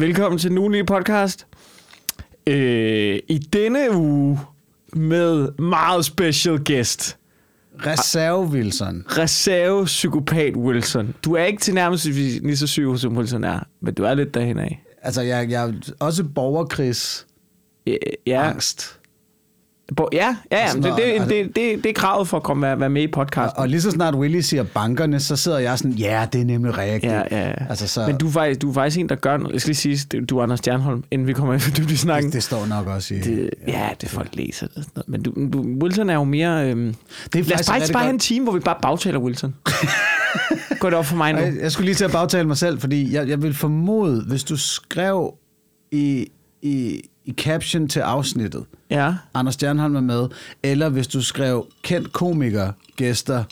Velkommen til Nuni podcast. Øh, I denne uge med meget special guest. Reserve Wilson. Reserve psykopat Wilson. Du er ikke til nærmest lige så syg, som Wilson er, men du er lidt derhen af. Altså, jeg, jeg er også borgerkrigs Ja, angst. Bo- ja, ja, ja Altså, men det, det, det, det, det er kravet for at komme være, være med i podcasten. Og lige så snart Willy siger bankerne, så sidder jeg sådan, ja, det er nemlig rigtigt. Ja, ja, ja. Altså, så, Men du er, faktisk, du er faktisk en, der gør noget. Jeg skal lige sige, du er Anders Stjernholm, inden vi kommer i dybde i snakken. det, det står nok også i... Det, ja, det folk læser det. sådan noget. Men du, du, Wilson er jo mere... Øhm, det er lad os faktisk bare, have en time, hvor vi bare bagtaler Wilson. Gå det op for mig nu. Jeg skulle lige til at bagtale mig selv, fordi jeg, jeg vil formode, hvis du skrev i, i, i caption til afsnittet, Ja. Anders Stjernholm er med, eller hvis du skrev kendt komiker, gæster,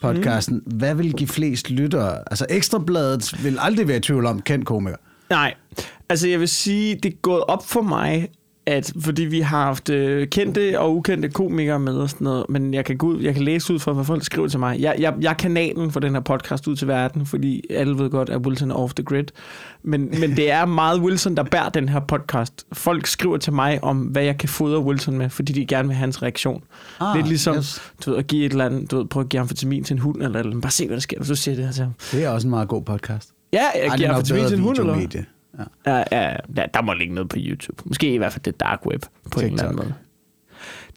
podcasten, mm. hvad vil give flest lyttere? Altså Ekstrabladet vil aldrig være i tvivl om kendt komiker. Nej, altså jeg vil sige, det er gået op for mig, at fordi vi har haft øh, kendte og ukendte komikere med og sådan noget, men jeg kan, gå ud, jeg kan læse ud fra, hvad folk skriver til mig. Jeg, jeg, jeg er kanalen for den her podcast ud til verden, fordi alle ved godt, at Wilson er off the grid. Men, men det er meget Wilson, der bærer den her podcast. Folk skriver til mig om, hvad jeg kan fodre Wilson med, fordi de gerne vil have hans reaktion. Ah, Lidt ligesom, yes. du ved, at give et eller andet, du ved, prøve at give amfetamin til en hund, eller, eller bare se, hvad der sker, hvis du siger det her til ham. Det er også en meget god podcast. Ja, jeg Ej, giver er amfetamin til en hund, eller. Ja. Ja, ja, ja, der må ligge noget på YouTube. Måske i hvert fald det dark web på TikTok. en eller anden TikTok. måde.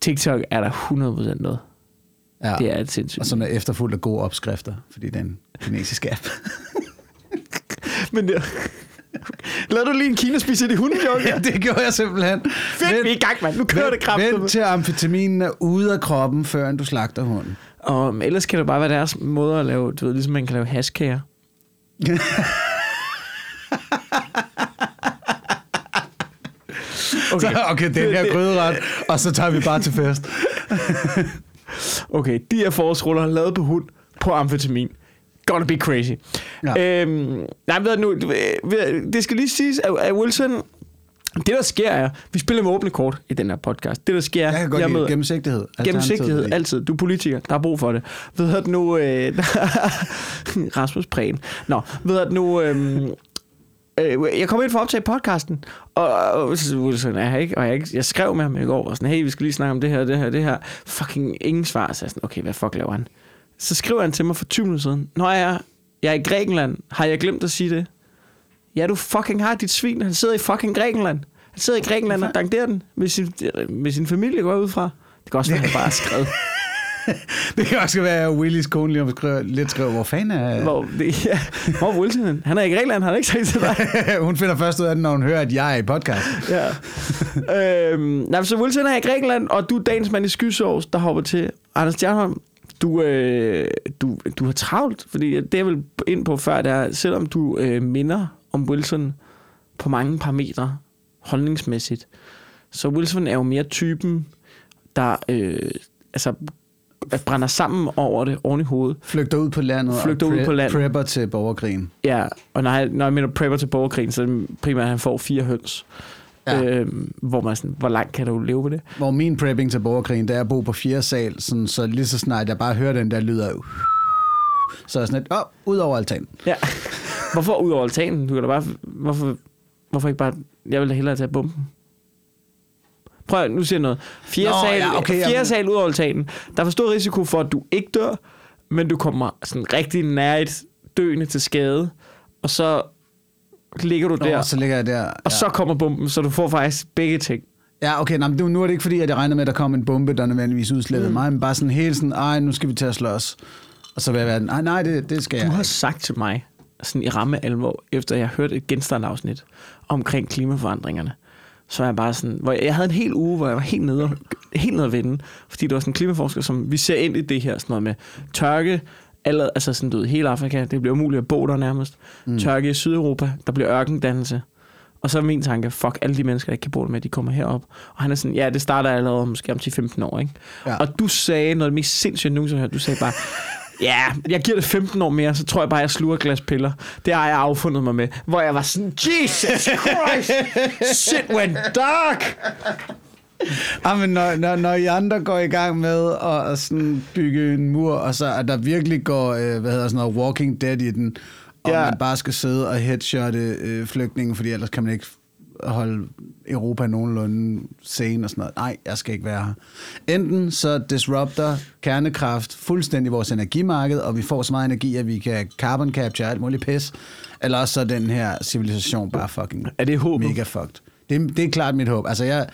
TikTok er der 100% noget. Ja. Det er et sindssygt. Og sådan er efterfuldt af gode opskrifter, fordi det er en kinesisk app. Men det... Lad du lige en kina spise i hundejoke? ja, det gjorde jeg simpelthen. Fedt, vi er i gang, mand. Nu kører det kraftigt. Vent til amfetaminen er ude af kroppen, før du slagter hunden. Og ellers kan det bare være deres måde at lave, du ved, ligesom man kan lave hashkager. Okay, så, okay den her gryderet, og så tager vi bare til fest. Okay, de her forårsruller lavet på hund på amfetamin. Gonna be crazy. Ja. Øhm, nej, ved nu, det skal lige siges, at, at Wilson, det der sker er, vi spiller med åbne kort i den her podcast. Det der sker, Jeg kan godt jeg møder- gennemsigtighed. Gennemsigtighed, altid. Du er politiker, der er brug for det. Ved du nu... Øh, Rasmus Prehn. Nå, ved du nu... Øh, øh, jeg kom ind for at optage podcasten, og, og så Wilson er her ikke, og jeg, ikke- jeg skrev med ham i går, og sådan, hey, vi skal lige snakke om det her, det her, det her. Fucking ingen svar, så jeg sådan, okay, hvad fuck laver han? Så skriver han til mig for 20 minutter siden, når jeg, jeg er i Grækenland, har jeg glemt at sige det? Ja, du fucking har dit svin, han sidder i fucking Grækenland. Han sidder i Grækenland og danderer den med sin, med sin familie, går ud fra. Det kan også være, han bare har skrevet. Det kan også være, at Willys kone lige om skriver, lidt skriver, hvor fanden er... Hvor, det, ja, hvor er Wilson? Han er i Grækenland, han har ikke sagt til dig. hun finder først ud af det, når hun hører, at jeg er i podcast. Ja. øhm, nej, så Wilson er i Grækenland, og du er dagens mand i skysovs, der hopper til. Anders Stjernholm, du, øh, du, du har travlt, fordi det jeg vil ind på før, det er, selvom du øh, minder om Wilson på mange parametre, holdningsmæssigt, så Wilson er jo mere typen, der øh, altså, brænder sammen over det oven i hovedet. Flygter ud på landet Flygter og ud på landet. prepper til borgerkrigen. Ja, og når jeg, når jeg mener prepper til borgerkrigen, så er det primært, at han får fire høns. Ja. Øhm, hvor man sådan, hvor langt kan du leve på det? Hvor min prepping til borgerkrigen, det er at bo på fjerde sal, sådan, så lige så snart jeg bare hører den der lyd af... Så er jeg sådan lidt, åh, oh, ud over altanen. Ja. Hvorfor ud over altanen? Du kan da bare, hvorfor, hvorfor ikke bare, jeg vil da hellere tage bomben. Prøv, nu siger jeg noget. Fjerde, Nå, sal, ja, okay, fjerde jamen. sal ud over altanen. Der er for stor risiko for, at du ikke dør, men du kommer sådan rigtig nær et døende til skade, og så ligger du der, Og så ligger jeg der. og så kommer bomben, så du får faktisk begge ting. Ja, okay, nå, det- nu er det ikke fordi, at jeg regner med, at der kom en bombe, der nødvendigvis udslettede mm. mig, men bare sådan helt sådan, ej, nu skal vi til at slås. Og så vil jeg være, nej, nej, det, det skal Du jeg har ikke. sagt til mig, sådan i ramme alvor, efter jeg hørte et genstandafsnit omkring klimaforandringerne, så er jeg bare sådan, hvor jeg, jeg havde en hel uge, hvor jeg var helt nede, helt nede at vende, fordi det var sådan en klimaforsker, som vi ser ind i det her, sådan noget med tørke, alle, altså sådan, du ved, hele Afrika, det bliver umuligt at bo der nærmest. Mm. Tørke i Sydeuropa, der bliver ørkendannelse. Og så er min tanke, fuck, alle de mennesker, der ikke kan bo der med, de kommer herop. Og han er sådan, ja, det starter allerede måske om 10-15 år, ikke? Ja. Og du sagde noget af det mest sindssygt, jeg nogensinde har hørt. Du sagde bare, ja, jeg giver det 15 år mere, så tror jeg bare, jeg sluger et glas piller. Det har jeg affundet mig med. Hvor jeg var sådan, Jesus Christ, shit went dark. Ah, men når, når, når I andre går i gang med at, at sådan bygge en mur, og så at der virkelig går, øh, hvad hedder sådan noget, Walking Dead i den, og Ja. man bare skal sidde og headshotte øh, flygtninge, fordi ellers kan man ikke holde Europa nogenlunde sane og sådan noget. Nej, jeg skal ikke være her. Enten så disrupter kernekraft fuldstændig vores energimarked, og vi får så meget energi, at vi kan carbon capture alt muligt pis, eller også så den her civilisation bare fucking Er det håbet? mega fucked. Det, det er klart mit håb. Altså, jeg,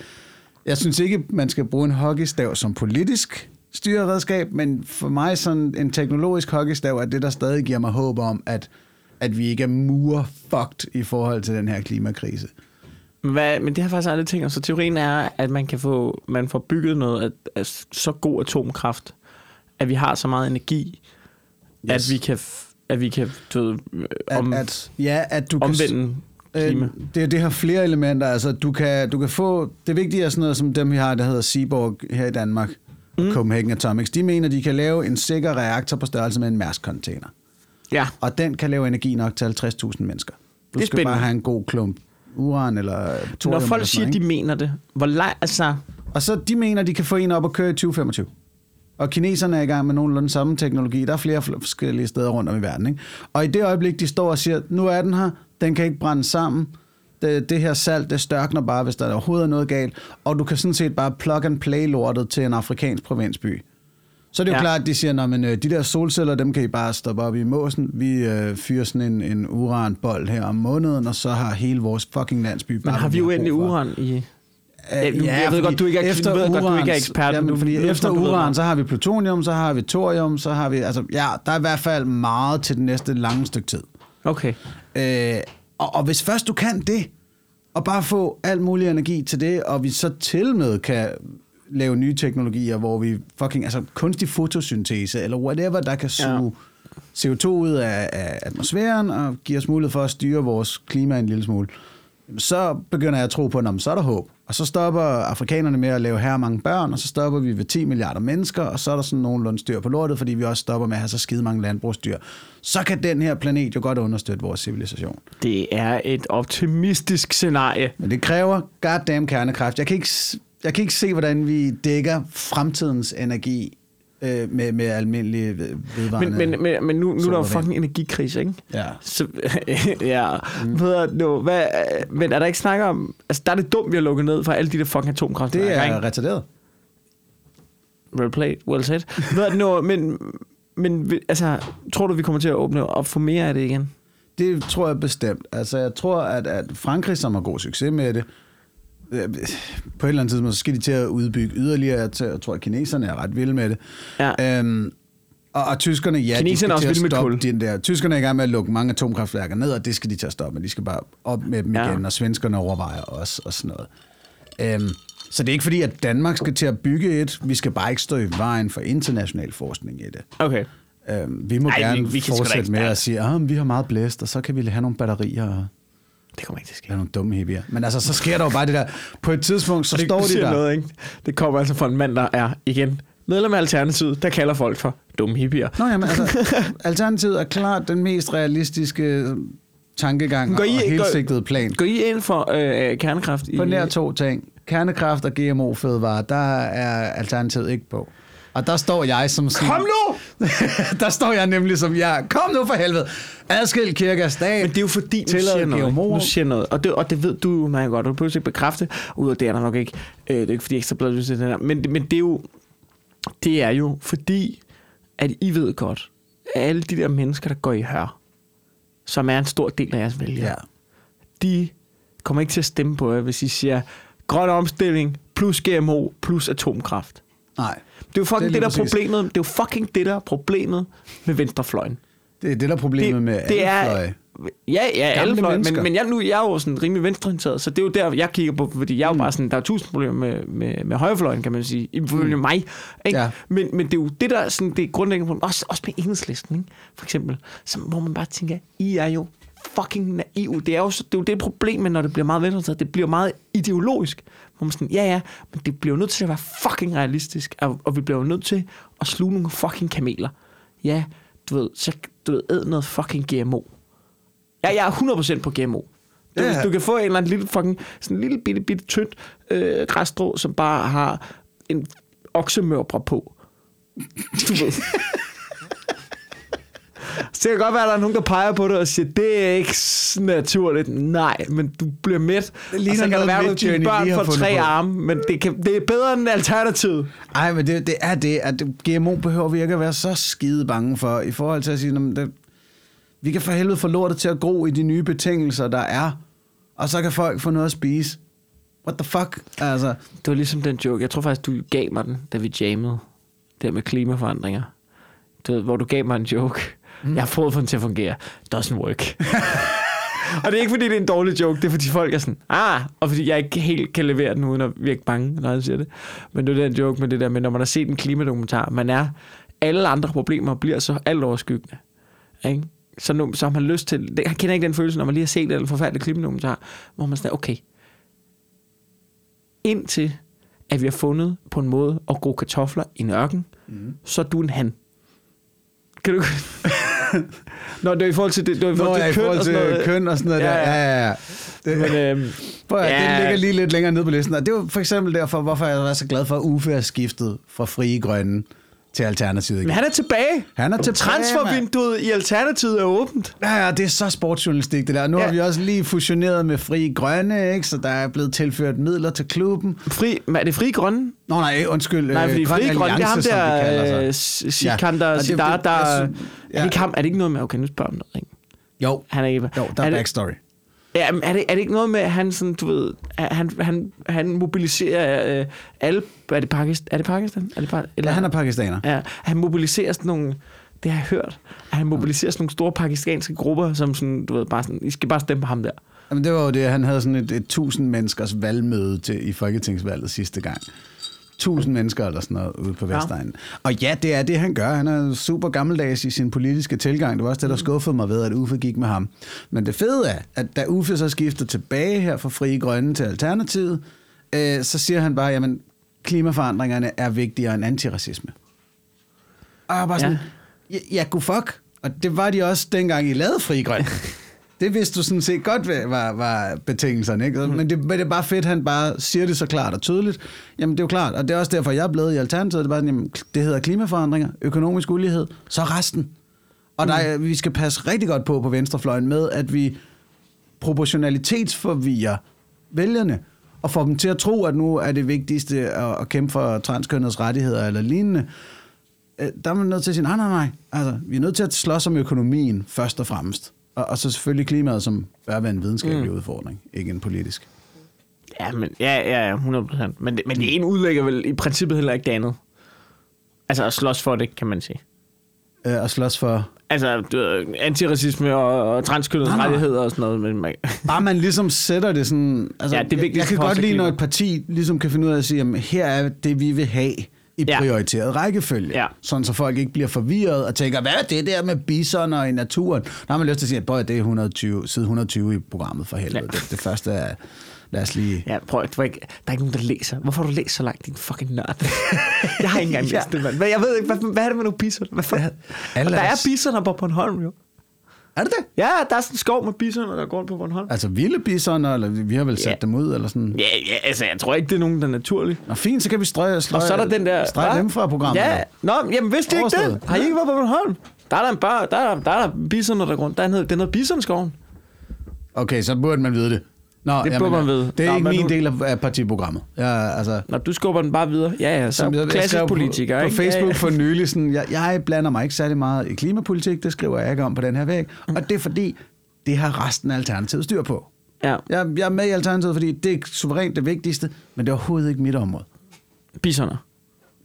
jeg synes ikke, man skal bruge en hockeystav som politisk styreredskab, men for mig sådan en teknologisk hockeystav er det, der stadig giver mig håb om, at, at vi ikke er mur-fucked i forhold til den her klimakrise. Hvad, men det har faktisk aldrig tænkt. Så teorien er, at man kan få man får bygget noget af, af så god atomkraft, at vi har så meget energi, yes. At vi kan, at vi kan du ved, At, om, at, ja, at du kan... omvende klima. Øh, det, det har flere elementer. Altså, du kan, du kan få... Det vigtige er sådan noget som dem, vi har, der hedder Seaborg her i Danmark, mm. Copenhagen Atomics. De mener, de kan lave en sikker reaktor på størrelse med en Mærsk-container. Ja, Og den kan lave energi nok til 50.000 mennesker. Du Det skal spændende. bare have en god klump uran eller thorium. når folk siger, noget, de mener det, hvor lang, altså, Og så de mener, de kan få en op og køre i 2025. Og kineserne er i gang med nogenlunde samme teknologi. Der er flere fl- forskellige steder rundt om i verden. Ikke? Og i det øjeblik, de står og siger, nu er den her, den kan ikke brænde sammen. Det, det her salt, det størkner bare, hvis der overhovedet er noget galt. Og du kan sådan set bare plug and play lortet til en afrikansk provinsby. Så er det jo Ja. ja. klart, at de siger, at de der solceller, dem kan I bare stoppe op i måsen. Vi øh, fyrer sådan en, en uranbold her om måneden, og så har hele vores fucking landsby bare... men har vi jo brug endelig for. uran i... Øh, Ja, nu- jeg ved godt, du ikke er- efter ved godt, du ikke er urans- ekspert, men Jamen, fordi lyder, efter uran, så har vi plutonium, så har vi thorium, så har vi... Altså, ja, der er i hvert fald meget til det næste lange stykke tid. Okay. Øh, og, og hvis først du kan det, og bare få alt mulig energi til det, og vi så til med kan lave nye teknologier, hvor vi fucking, altså kunstig fotosyntese, eller whatever, der kan suge ja. CO2 ud af, af atmosfæren, og give os mulighed for at styre vores klima en lille smule, så begynder jeg at tro på, at så er der håb. Og så stopper afrikanerne med at lave her mange børn, og så stopper vi ved 10 milliarder mennesker, og så er der sådan nogenlunde styr på lortet, fordi vi også stopper med at have så skide mange landbrugsdyr. Så kan den her planet jo godt understøtte vores civilisation. Det er et optimistisk scenarie. Men det kræver goddamn kernekraft. Jeg kan ikke, jeg kan ikke se, hvordan vi dækker fremtidens energi øh, med, med almindelige ved- vedvarende... Men, men, men, men nu, nu er der jo fucking energikrise, ikke? Ja. Så, ja, mm. nu, hvad, men er der ikke snak om, altså der er det dumt, vi har lukket ned for alle de der fucking atomkraftværker, Det er ikke? retarderet. Well played, well said. Jeg nu, men, men altså, tror du, vi kommer til at åbne op for mere af det igen? Det tror jeg bestemt. Altså, jeg tror, at, at Frankrig, som har god succes med det, på et eller andet tidspunkt, så skal de til at udbygge yderligere. Jeg tror- at kineserne er ret vilde med det. Ja. Øhm, og, og tyskerne, ja, Kineserne er de skal til at stoppe den der. Tyskerne er i gang med at lukke mange atomkraftværker ned, og det skal de til at stoppe, men de skal bare op med dem Ja. igen, og svenskerne overvejer også, og sådan noget. Øhm, så det er ikke fordi, at Danmark skal til at bygge et. Vi skal bare ikke stå i vejen for international forskning i det. Okay. Øhm, vi må Ej, vi- gerne vi da fortsætte ikke- med at sige, at vi har meget blæst, og så kan vi have nogle batterier og Det kommer ikke til at ske. lave nogle dumme hippier. Men altså, så sker der jo bare det der. På et tidspunkt, så det, står de der. Noget, ikke? Det kommer altså fra en mand, der er, igen, medlem af Alternativet, der kalder folk for dumme hippier. Nå jamen, altså, Alternativet er klart den mest realistiske tankegang Går I- og helsigtede plan. Går I ind for øh, kernekraft? I, På nær to ting. Kernekraft og GMO-fødevarer, der er Alternativet ikke på. Og der står jeg som sådan... Kom nu! der står jeg nemlig som jeg. Kom nu for helvede. Adskil kirke og stat. Men det er jo fordi, nu siger noget. Nu siger noget. Og det, og det ved du jo meget godt. Du behøver ikke bekræfte. Ud af det er der nok ikke. Øh, det er ikke fordi ekstra bladet synes, det er men, men det er jo det er jo fordi, at I ved godt, at alle de der mennesker, der går i hør, som er en stor del af jeres vælgere, Ja. de kommer ikke til at stemme på jer, hvis I siger grøn omstilling plus GMO plus atomkraft. Nej. Det er jo fucking Det det, er det der er præcis. problemet. Det er jo fucking det, der er problemet med venstrefløjen. Det er det, der er problemet med alle fløje. Ja, ja, alle fløje, men, men jeg, nu, jeg er jo sådan rimelig venstreorienteret, så det er jo der, jeg kigger på, fordi jeg er jo Mm. bare sådan, der er tusind problemer med, med, med højrefløjen, kan man sige, ifølge Mm. mig. Ikke? Ja. Men, men det er jo det, der er sådan, det er grundlæggende problem, også, også med enhedslisten, ikke? for eksempel, som, hvor man bare tænker, I er jo fucking naiv. Det er jo, det er jo det problem, med, når det bliver meget venstreorienteret, det bliver meget ideologisk. Hvor man sådan, ja ja, men det bliver jo nødt til at være fucking realistisk, og, og vi bliver jo nødt til at sluge nogle fucking kameler. Ja, du ved, så du ved, æd noget fucking GMO. Ja, jeg er 100% på GMO. Du, Ja. ja. du kan få en eller anden lille fucking, sådan en lille bitte, bitte tyndt øh, græsstrå, som bare har en oksemørbre på. Du ved. Så det kan godt være, at der er nogen, der peger på det og siger, det er ikke naturligt. Nej, men du bliver mæt. Det ligner og så kan noget, det være, at dine børn får tre på. arme, men det, kan, det er bedre end alternativet. Ej, men det, det er det, at GMO behøver vi ikke at være så skide bange for, i forhold til at sige, "Nå, men det, vi kan for helvede få lortet til at gro i de nye betingelser, der er, og så kan folk få noget at spise. What the fuck? Altså, Det var ligesom den joke. Jeg tror faktisk, du gav mig den, da vi jammede. Det med klimaforandringer. Du ved, hvor du gav mig en joke. Mm. Jeg har prøvet at få den til at fungere. Doesn't work. og det er ikke, fordi det er en dårlig joke. Det er, fordi folk er sådan, ah, og fordi jeg ikke helt kan levere den, uden at virke bange, når jeg siger det. Men det er den joke med det der med, når man har set en klimadokumentar, man er, alle andre problemer bliver så alt overskyggende. Ikke? Så, nu, så har man lyst til, jeg kender ikke den følelse, når man lige har set en forfærdelig klimadokumentar, hvor man sådan, okay, indtil at vi har fundet på en måde at gro kartofler i en ørken, mm. så er du en han. Kan du... Nå, det er i forhold til, det, det er i Nå, forhold ja, til køn forhold og til sådan noget. køn og sådan noget Ja, der. ja. Ja, ja, ja. Det, Men, øhm, Prøv, at, Ja. Det ligger lige lidt længere ned på listen. Og det var for eksempel derfor, hvorfor jeg var så glad for, at Uffe er skiftet fra Frie Grønne til Alternativet igen. men han er tilbage. Han er tilbage, Transfervinduet i Alternativet er åbent. Ja, ja, det er så sportsjournalistik, det der. Nu ja. Har vi også lige fusioneret med Fri Grønne, ikke? så der er blevet tilført midler til klubben. Fri, er det fri grønne? Nå nej, undskyld. Nej, fordi øh, fri grønne, det er ham der, øh, Sikander, og ja. det- Sidar, det- der... Er det ja. ikke ham? Er det ikke noget med... Okay, nu spørger om noget. Ikke? Jo, Han er ikke... jo, der er, er det, backstory. Ja, men er det, er det ikke noget med, at han sådan, du ved, han, han, han mobiliserer øh, alle... Er det Pakistan? Er det Pakistan? Er det bare, Eller han er pakistaner. Ja, han mobiliserer sådan nogle... Det har jeg hørt. At han mobiliserer sådan nogle store pakistanske grupper, som sådan, du ved, bare sådan, I skal bare stemme på ham der. Jamen, det var jo det, han havde sådan et, et tusind menneskers valgmøde til, i Folketingsvalget sidste gang. Tusind mennesker eller sådan noget ude på Ja. Vestegnen. Og ja, det er det, han gør. Han er super gammeldags i sin politiske tilgang. Det var også det, der skuffede mig ved, at Uffe gik med ham. Men det fede er, at da Uffe så skifter tilbage her fra Frie Grønne til Alternativet, øh, så siger han bare, jamen, klimaforandringerne er vigtigere end antiracisme. Og jeg bare sådan, ja, ja god fuck. Og det var de også dengang, I lavede Frie Grønne. Det vidste du sådan set godt var, var betingelserne, ikke? Men, det, men det er bare fedt, han bare siger det så klart og tydeligt. Jamen, det er jo klart, og det er også derfor, jeg er blevet i Alternativet. Det, er bare, jamen, det hedder klimaforandringer, økonomisk ulighed, så resten. Og der er, vi skal passe rigtig godt på på venstrefløjen med, at vi proportionalitetsforvirrer vælgerne og får dem til at tro, at nu er det vigtigste at, at kæmpe for transkønnets rettigheder eller lignende. Øh, Der er man nødt til at sige, nej, nej, nej. Altså, vi er nødt til at slås om økonomien først og fremmest. Og, og så selvfølgelig klimaet, som bør være en videnskabelig mm. udfordring, ikke en politisk. Ja, men, ja, ja, ja, 100%. Men det, men det ene udlægger vel i princippet heller ikke det andet. Altså at slås for det, kan man sige. Øh, at slås for... Altså, antiracisme og, og transkønnede rettigheder og sådan noget. Men man, Bare man ligesom sætter det sådan... Altså, Ja, det er jeg, vigtigt jeg kan for os godt lide, når et parti ligesom kan finde ud af at sige, jamen, her er det, vi vil have i Ja. prioriteret rækkefølge. Ja. Sådan så folk ikke bliver forvirret og tænker, hvad er det der med bisoner i naturen? Der har man lyst til at sige, at det er 120, side 1120 i programmet for helvede. Ja. Ja. Det, det første er, lad os lige... ja, prøv, at- der er ikke nogen, der læser. Hvorfor har du læst så langt, din fucking nørd? jeg har ikke engang Ja. læst det, mand. Men jeg ved ikke, hvad, hvad er det med nogle bisoner? Hvad fuck? alle der er bisoner på Bornholm, jo. Er det det? Ja, der er sådan en skov med bisoner, der går rundt på Bornholm. Altså vilde bisoner, eller vi har vel sat Ja. dem ud, eller sådan? Ja, ja, altså, jeg tror ikke, det er nogen, der er naturlige. Nå, fint, så kan vi strøge, strøge, Og så er der den der... strege Hva? dem fra programmet. Ja, nå, jamen vidste I ikke det? Har I ikke været på Bornholm? Der er der en bar, der er, der er der bisoner, der går rundt. Der er noget, det er noget bisonskoven. Okay, så burde man vide det. Nå, Det burde man vide. Det er Nå, ikke min nu- del af, af partiprogrammet. Jeg, altså, Når du skubber den bare videre. Ja, ja, så Som jeg- jeg klassisk skrev politiker. På, på ikke? Facebook Ja, for nylig, sådan, jeg, jeg blander mig ikke særlig meget i klimapolitik, det skriver jeg ikke om på den her væg, og det er fordi, det har resten af Alternativet styr på. ja. ja. Jeg, jeg er med i Alternativet, fordi det er suverænt det vigtigste, men det er overhovedet ikke mit område. Bisoner.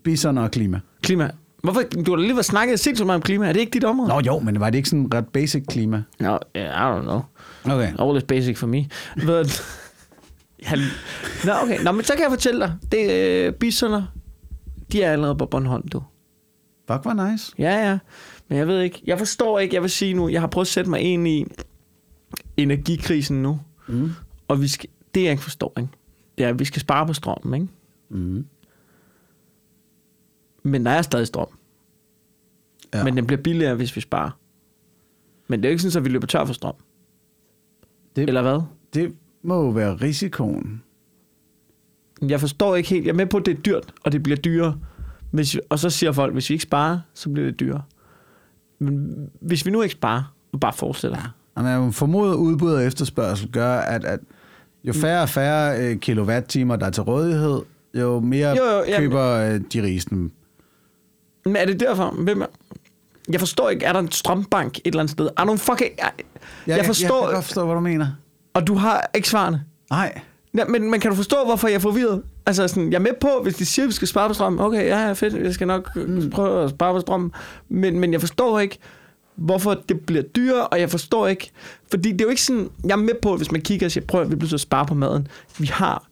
Bisoner og klima. Klima. Hvorfor? Du har lige været snakket sindssygt meget om klima. Er det ikke dit område? Nå jo, men var det ikke sådan ret basic klima? No, yeah, I don't know. Okay. All is basic for me. But, ja, nå, okay. Nå, men så kan jeg fortælle dig. Det uh, bisoner. De er allerede på Bornholm, du. Fuck, var nice. Ja, ja. Men jeg ved ikke. Jeg forstår ikke. Jeg vil sige nu, jeg har prøvet at sætte mig ind i energikrisen nu. Mm. Og vi skal, det jeg ikke forstår, ikke? det er, at vi skal spare på strømmen, ikke? Mm. Men der er stadig strøm. Ja. Ja. Men den bliver billigere, hvis vi sparer. Men det er jo ikke sådan, at vi løber tør for strøm. det, Eller hvad? det må jo være risikoen. Jeg forstår ikke helt. Jeg er med på, at det er dyrt, og det bliver dyrere. Hvis, og så siger folk, hvis vi ikke sparer, så bliver det dyrere. Men hvis vi nu ikke sparer, og bare fortsætter. Jamen, jeg formoder udbud og efterspørgsel gør, at, at jo færre og færre øh, kilowatt-timer, der er til rådighed, jo mere Jo, jo, jamen- køber øh, de rigeste. Men er det derfor? Hvem er? Jeg forstår ikke, er der en strømbank et eller andet sted? Er nogen fucking... Jeg, jeg forstår, Jeg kan godt forstå, hvad du mener. og du har ikke svarene. Nej. Ja, men, men kan du forstå, hvorfor jeg er forvirret? Altså, sådan, jeg er med på, hvis de siger, at vi skal spare på strøm. Okay, ja, fedt, jeg skal nok mm. prøve at spare på strøm. Men, men jeg forstår ikke, hvorfor det bliver dyrere, og jeg forstår ikke... Fordi det er jo ikke sådan... Jeg er med på, hvis man kigger og siger, prøv at vi bliver til at spare på maden. Vi har...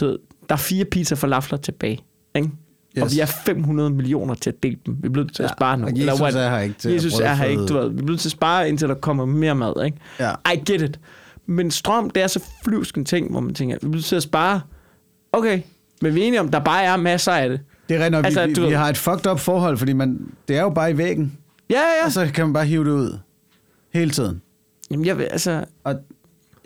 Du ved, der er fire pizza for lafler tilbage. Ikke? Yes. Og vi er 500 millioner til at dele dem. Vi bliver nødt til at Ja, spare nu. og Jesus what? er her ikke til at Jesus er her ikke, du ved. Vi bliver nødt til at spare, indtil der kommer mere mad, ikke? Ja. I get it. Men strøm, det er så flyvsk en ting, hvor man tænker, vi bliver nødt til at spare. Okay, men vi er enige om, der bare er masser af det. Det er nok, Altså, vi, vi, vi ved- har et fucked up forhold, fordi man, det er jo bare i væggen, Ja, ja, og ja. så kan man bare hive det ud. Hele tiden. Jamen, jeg vil, altså, Og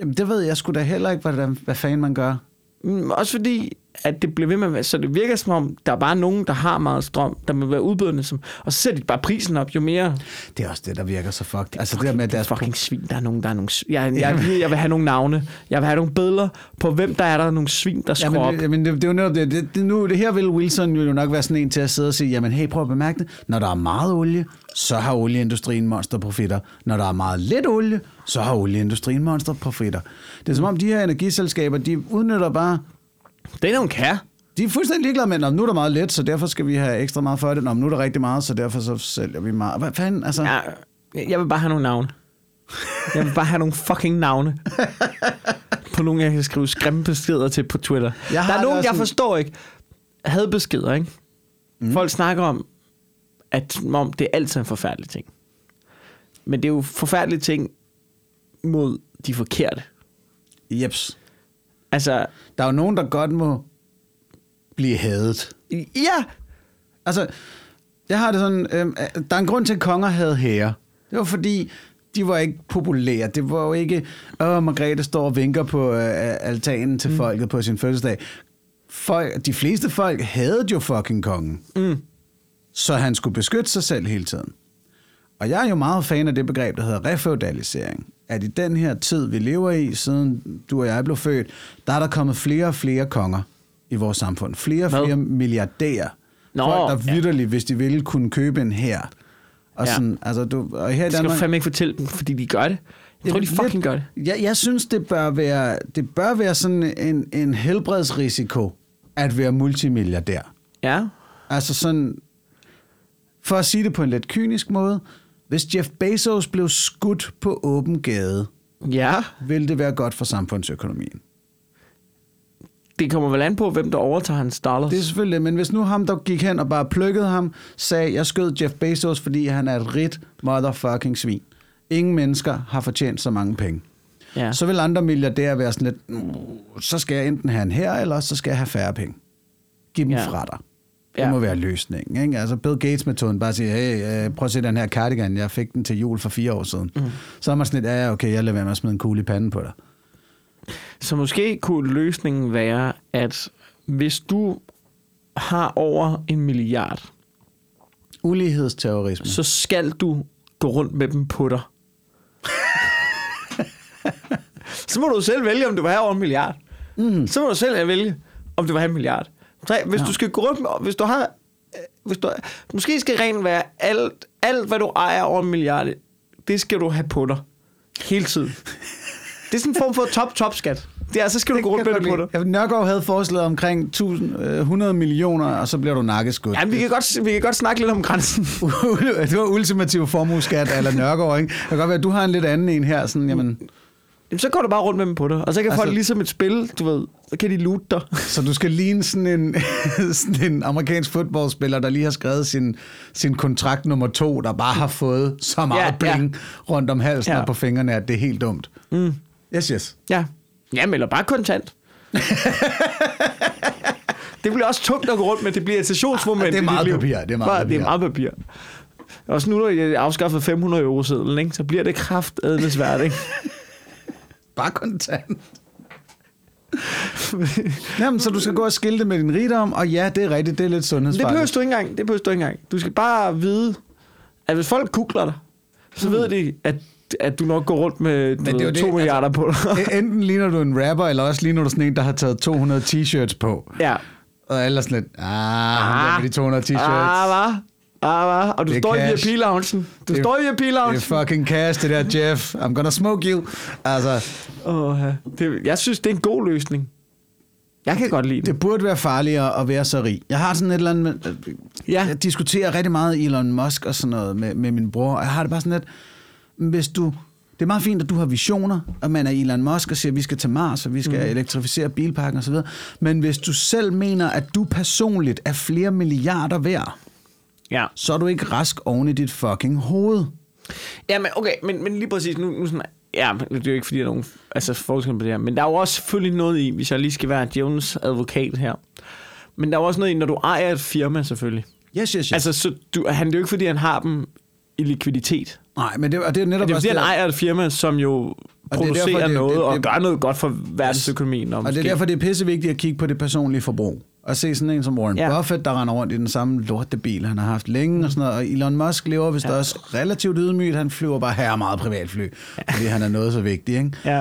jamen, det ved jeg sgu da heller ikke, hvordan, hvad fanden man gør. mm, også fordi, at det bliver ved med at være, så det virker som om, der er bare nogen, der har meget strøm, der må være udbydende, som, og så sætter de bare prisen op, jo mere Det er også det, der virker så fucked. Altså det der med, deres fucking svin, der er nogen, der er nogle, s- jeg, jeg, jeg, jeg vil have nogle navne, jeg vil have nogle billeder på, hvem der er der nogle svin, der skruer Jamen, op. det, jamen det, det, er jo netop det. det, det, nu, det her vil Wilson jo nok være sådan en til at sidde og sige, jamen hey, prøv at bemærke det. Når der er meget olie, så har olieindustrien monsterprofitter. Når der er meget lidt olie, så har olieindustrien monsterprofitter. Det er som om de her energiselskaber, de udnytter bare... Det er nogle kære. De er fuldstændig ligeglade med, at nu er der meget let, så derfor skal vi have ekstra meget for det. Nå, nu er der rigtig meget, så derfor så sælger vi meget. Hvad fanden, altså... Ja, jeg vil bare have nogle navne. Jeg vil bare have nogle fucking navne. på nogen, jeg kan skrive grimme beskeder til på Twitter. Jeg der er nogen, jeg sådan- forstår ikke. Hadbeskeder, ikke? Mm. Folk snakker om, at om det er altid en forfærdelig ting. Men det er jo forfærdelige ting mod de forkerte. Jeps. Altså, Der er jo nogen, der godt må blive hadet. ja, Altså, jeg har det sådan, øh, der er en grund til, at konger havde hære. Det var fordi, de var ikke populære. Det var jo ikke, åh, Margrethe står og vinker på øh, altanen til mm. folket på sin fødselsdag. Folk, de fleste folk havde jo fucking kongen. Mm. Så han skulle beskytte sig selv hele tiden. Og jeg er jo meget fan af det begreb, der hedder refeudalisering. At i den her tid, vi lever i, siden du og jeg blev født, der er der kommet flere og flere konger i vores samfund. Flere og Hvad? flere milliardærer. Nå, Folk, der ja. vidderligt, hvis de ville, kunne købe en her. Og Ja. sådan, altså du, og her i det skal du Danmark, fandme ikke fortælle dem, fordi de gør det. Jeg tror, de fucking gør det. Jeg, jeg synes, det bør være, det bør være sådan en, en helbredsrisiko at være multimilliardær. Ja. Altså sådan, for at sige det på en lidt kynisk måde, hvis Jeff Bezos blev skudt på åben gade, Ja. ville det være godt for samfundsøkonomien. Det kommer vel an på, hvem der overtager hans dollars. Det er selvfølgelig men hvis nu ham, der gik hen og bare plukkede ham, sagde, jeg skød Jeff Bezos, fordi han er et rigt motherfucking svin. Ingen mennesker har fortjent så mange penge. ja. Så vil andre milliardærer være sådan lidt, "Mm, så skal jeg enten have en her, eller så skal jeg have færre penge. Giv dem ja. fra dig. Det Ja. må være løsningen. Ikke? Altså Bill Gates-metoden, bare sige, hey, øh, prøv at se den her cardigan, jeg fik den til jul for fire år siden. Mm. Så er man sådan lidt, ja, okay, jeg lader være med at smide en kugle i panden på dig. Så måske kunne løsningen være, at hvis du har over en milliard, Ulighedsterrorisme. så skal du gå rundt med dem på dig. så må du selv vælge, om du vil have over en milliard. Mm. Så må du selv vælge, om du vil have en milliard. Så hvis ja. du skal gå rundt med, hvis du har, øh, hvis du, måske skal reglen være, alt, alt hvad du ejer over en milliard, det skal du have på dig. Hele tiden. Det er sådan en form for top-top-skat. Det er, så skal du gå rundt med det på dig. Ja, Nørgaard havde foreslået omkring 1000, øh, 100 millioner, og så bliver du nakkeskudt. Ja, vi kan, godt, vi kan godt snakke lidt om grænsen. det var ultimativ formueskat eller Nørgaard, ikke? Det kan godt være, at du har en lidt anden en her, sådan, jamen, Jamen, så går du bare rundt med dem på dig. Og så kan altså, folk ligesom et spil, du ved, så kan de loot dig. så du skal ligne sådan en, sådan en amerikansk fodboldspiller, der lige har skrevet sin, sin kontrakt nummer to, der bare har fået så meget Ja, ja, ja. bling rundt om halsen Ja. og på fingrene, at det er helt dumt. Mm. Yes, yes. Ja. Jamen, eller bare kontant. det bliver også tungt at gå rundt med. Det bliver et stationsmoment Ah, det er meget papir, det er meget Bare- Det papir. er meget papir. Også nu, når jeg afskaffet 500 euro sedlen, ikke, så bliver det kraftedende svært, ikke? Bare kontant. Jamen, så du skal gå og skilte med din rigdom, og ja, det er rigtigt, det er lidt Det behøver sundhedsfarligt. du ikke engang. Det behøver du ikke engang. Du skal bare vide, at hvis folk kukler dig, så ved de, at, at du nok går rundt med Men det er det, 2 milliarder på dig. E- Enten ligner du en rapper, eller også ligner du sådan en, der har taget 200 t-shirts på. ja. Og ellers sådan lidt, ah, ah med de 200 t-shirts. Ah, hvad? Ah? Og du Det står i cash. VIP-loungen. Du Det- står i Det er fucking cash, det der, Jeff. I'm gonna smoke you. Altså, ja. det, jeg synes, det er en god løsning. Jeg kan godt lide det. det burde være farligere at være så rig. Jeg har sådan et eller andet... Med, Ja. Jeg diskuterer rigtig meget Elon Musk og sådan noget med, med min bror, og jeg har det bare sådan lidt... Hvis du... Det er meget fint, at du har visioner, og man er Elon Musk og siger, at vi skal til Mars, og vi skal mm. elektrificere bilparken osv. Men hvis du selv mener, at du personligt er flere milliarder værd, Ja. så er du ikke rask oven i dit fucking hoved. Ja, men okay, men, men lige præcis nu, nu sådan, ja, det er jo ikke fordi, der er nogen altså, forskel på det her, men der er jo også selvfølgelig noget i, hvis jeg lige skal være Jones advokat her, men der er jo også noget i, når du ejer et firma selvfølgelig. Yes, yes, yes. Altså, så du, han, det er jo ikke fordi, han har dem i likviditet. Nej, men det, og det er netop Det er også fordi, han ejer et firma, som jo det er producerer derfor, det- noget det- og det- gør noget godt for verdensøkonomien. Og, Og det er derfor, det er pissevigtigt at kigge på det personlige forbrug. Og se sådan en som Warren Ja. Buffett, der render rundt i den samme lortebil, han har haft længe og sådan noget. Og Elon Musk lever vist ja. også relativt ydmygt. Han flyver bare her meget privatfly, ja. fordi han er noget så vigtig, ikke? Ja.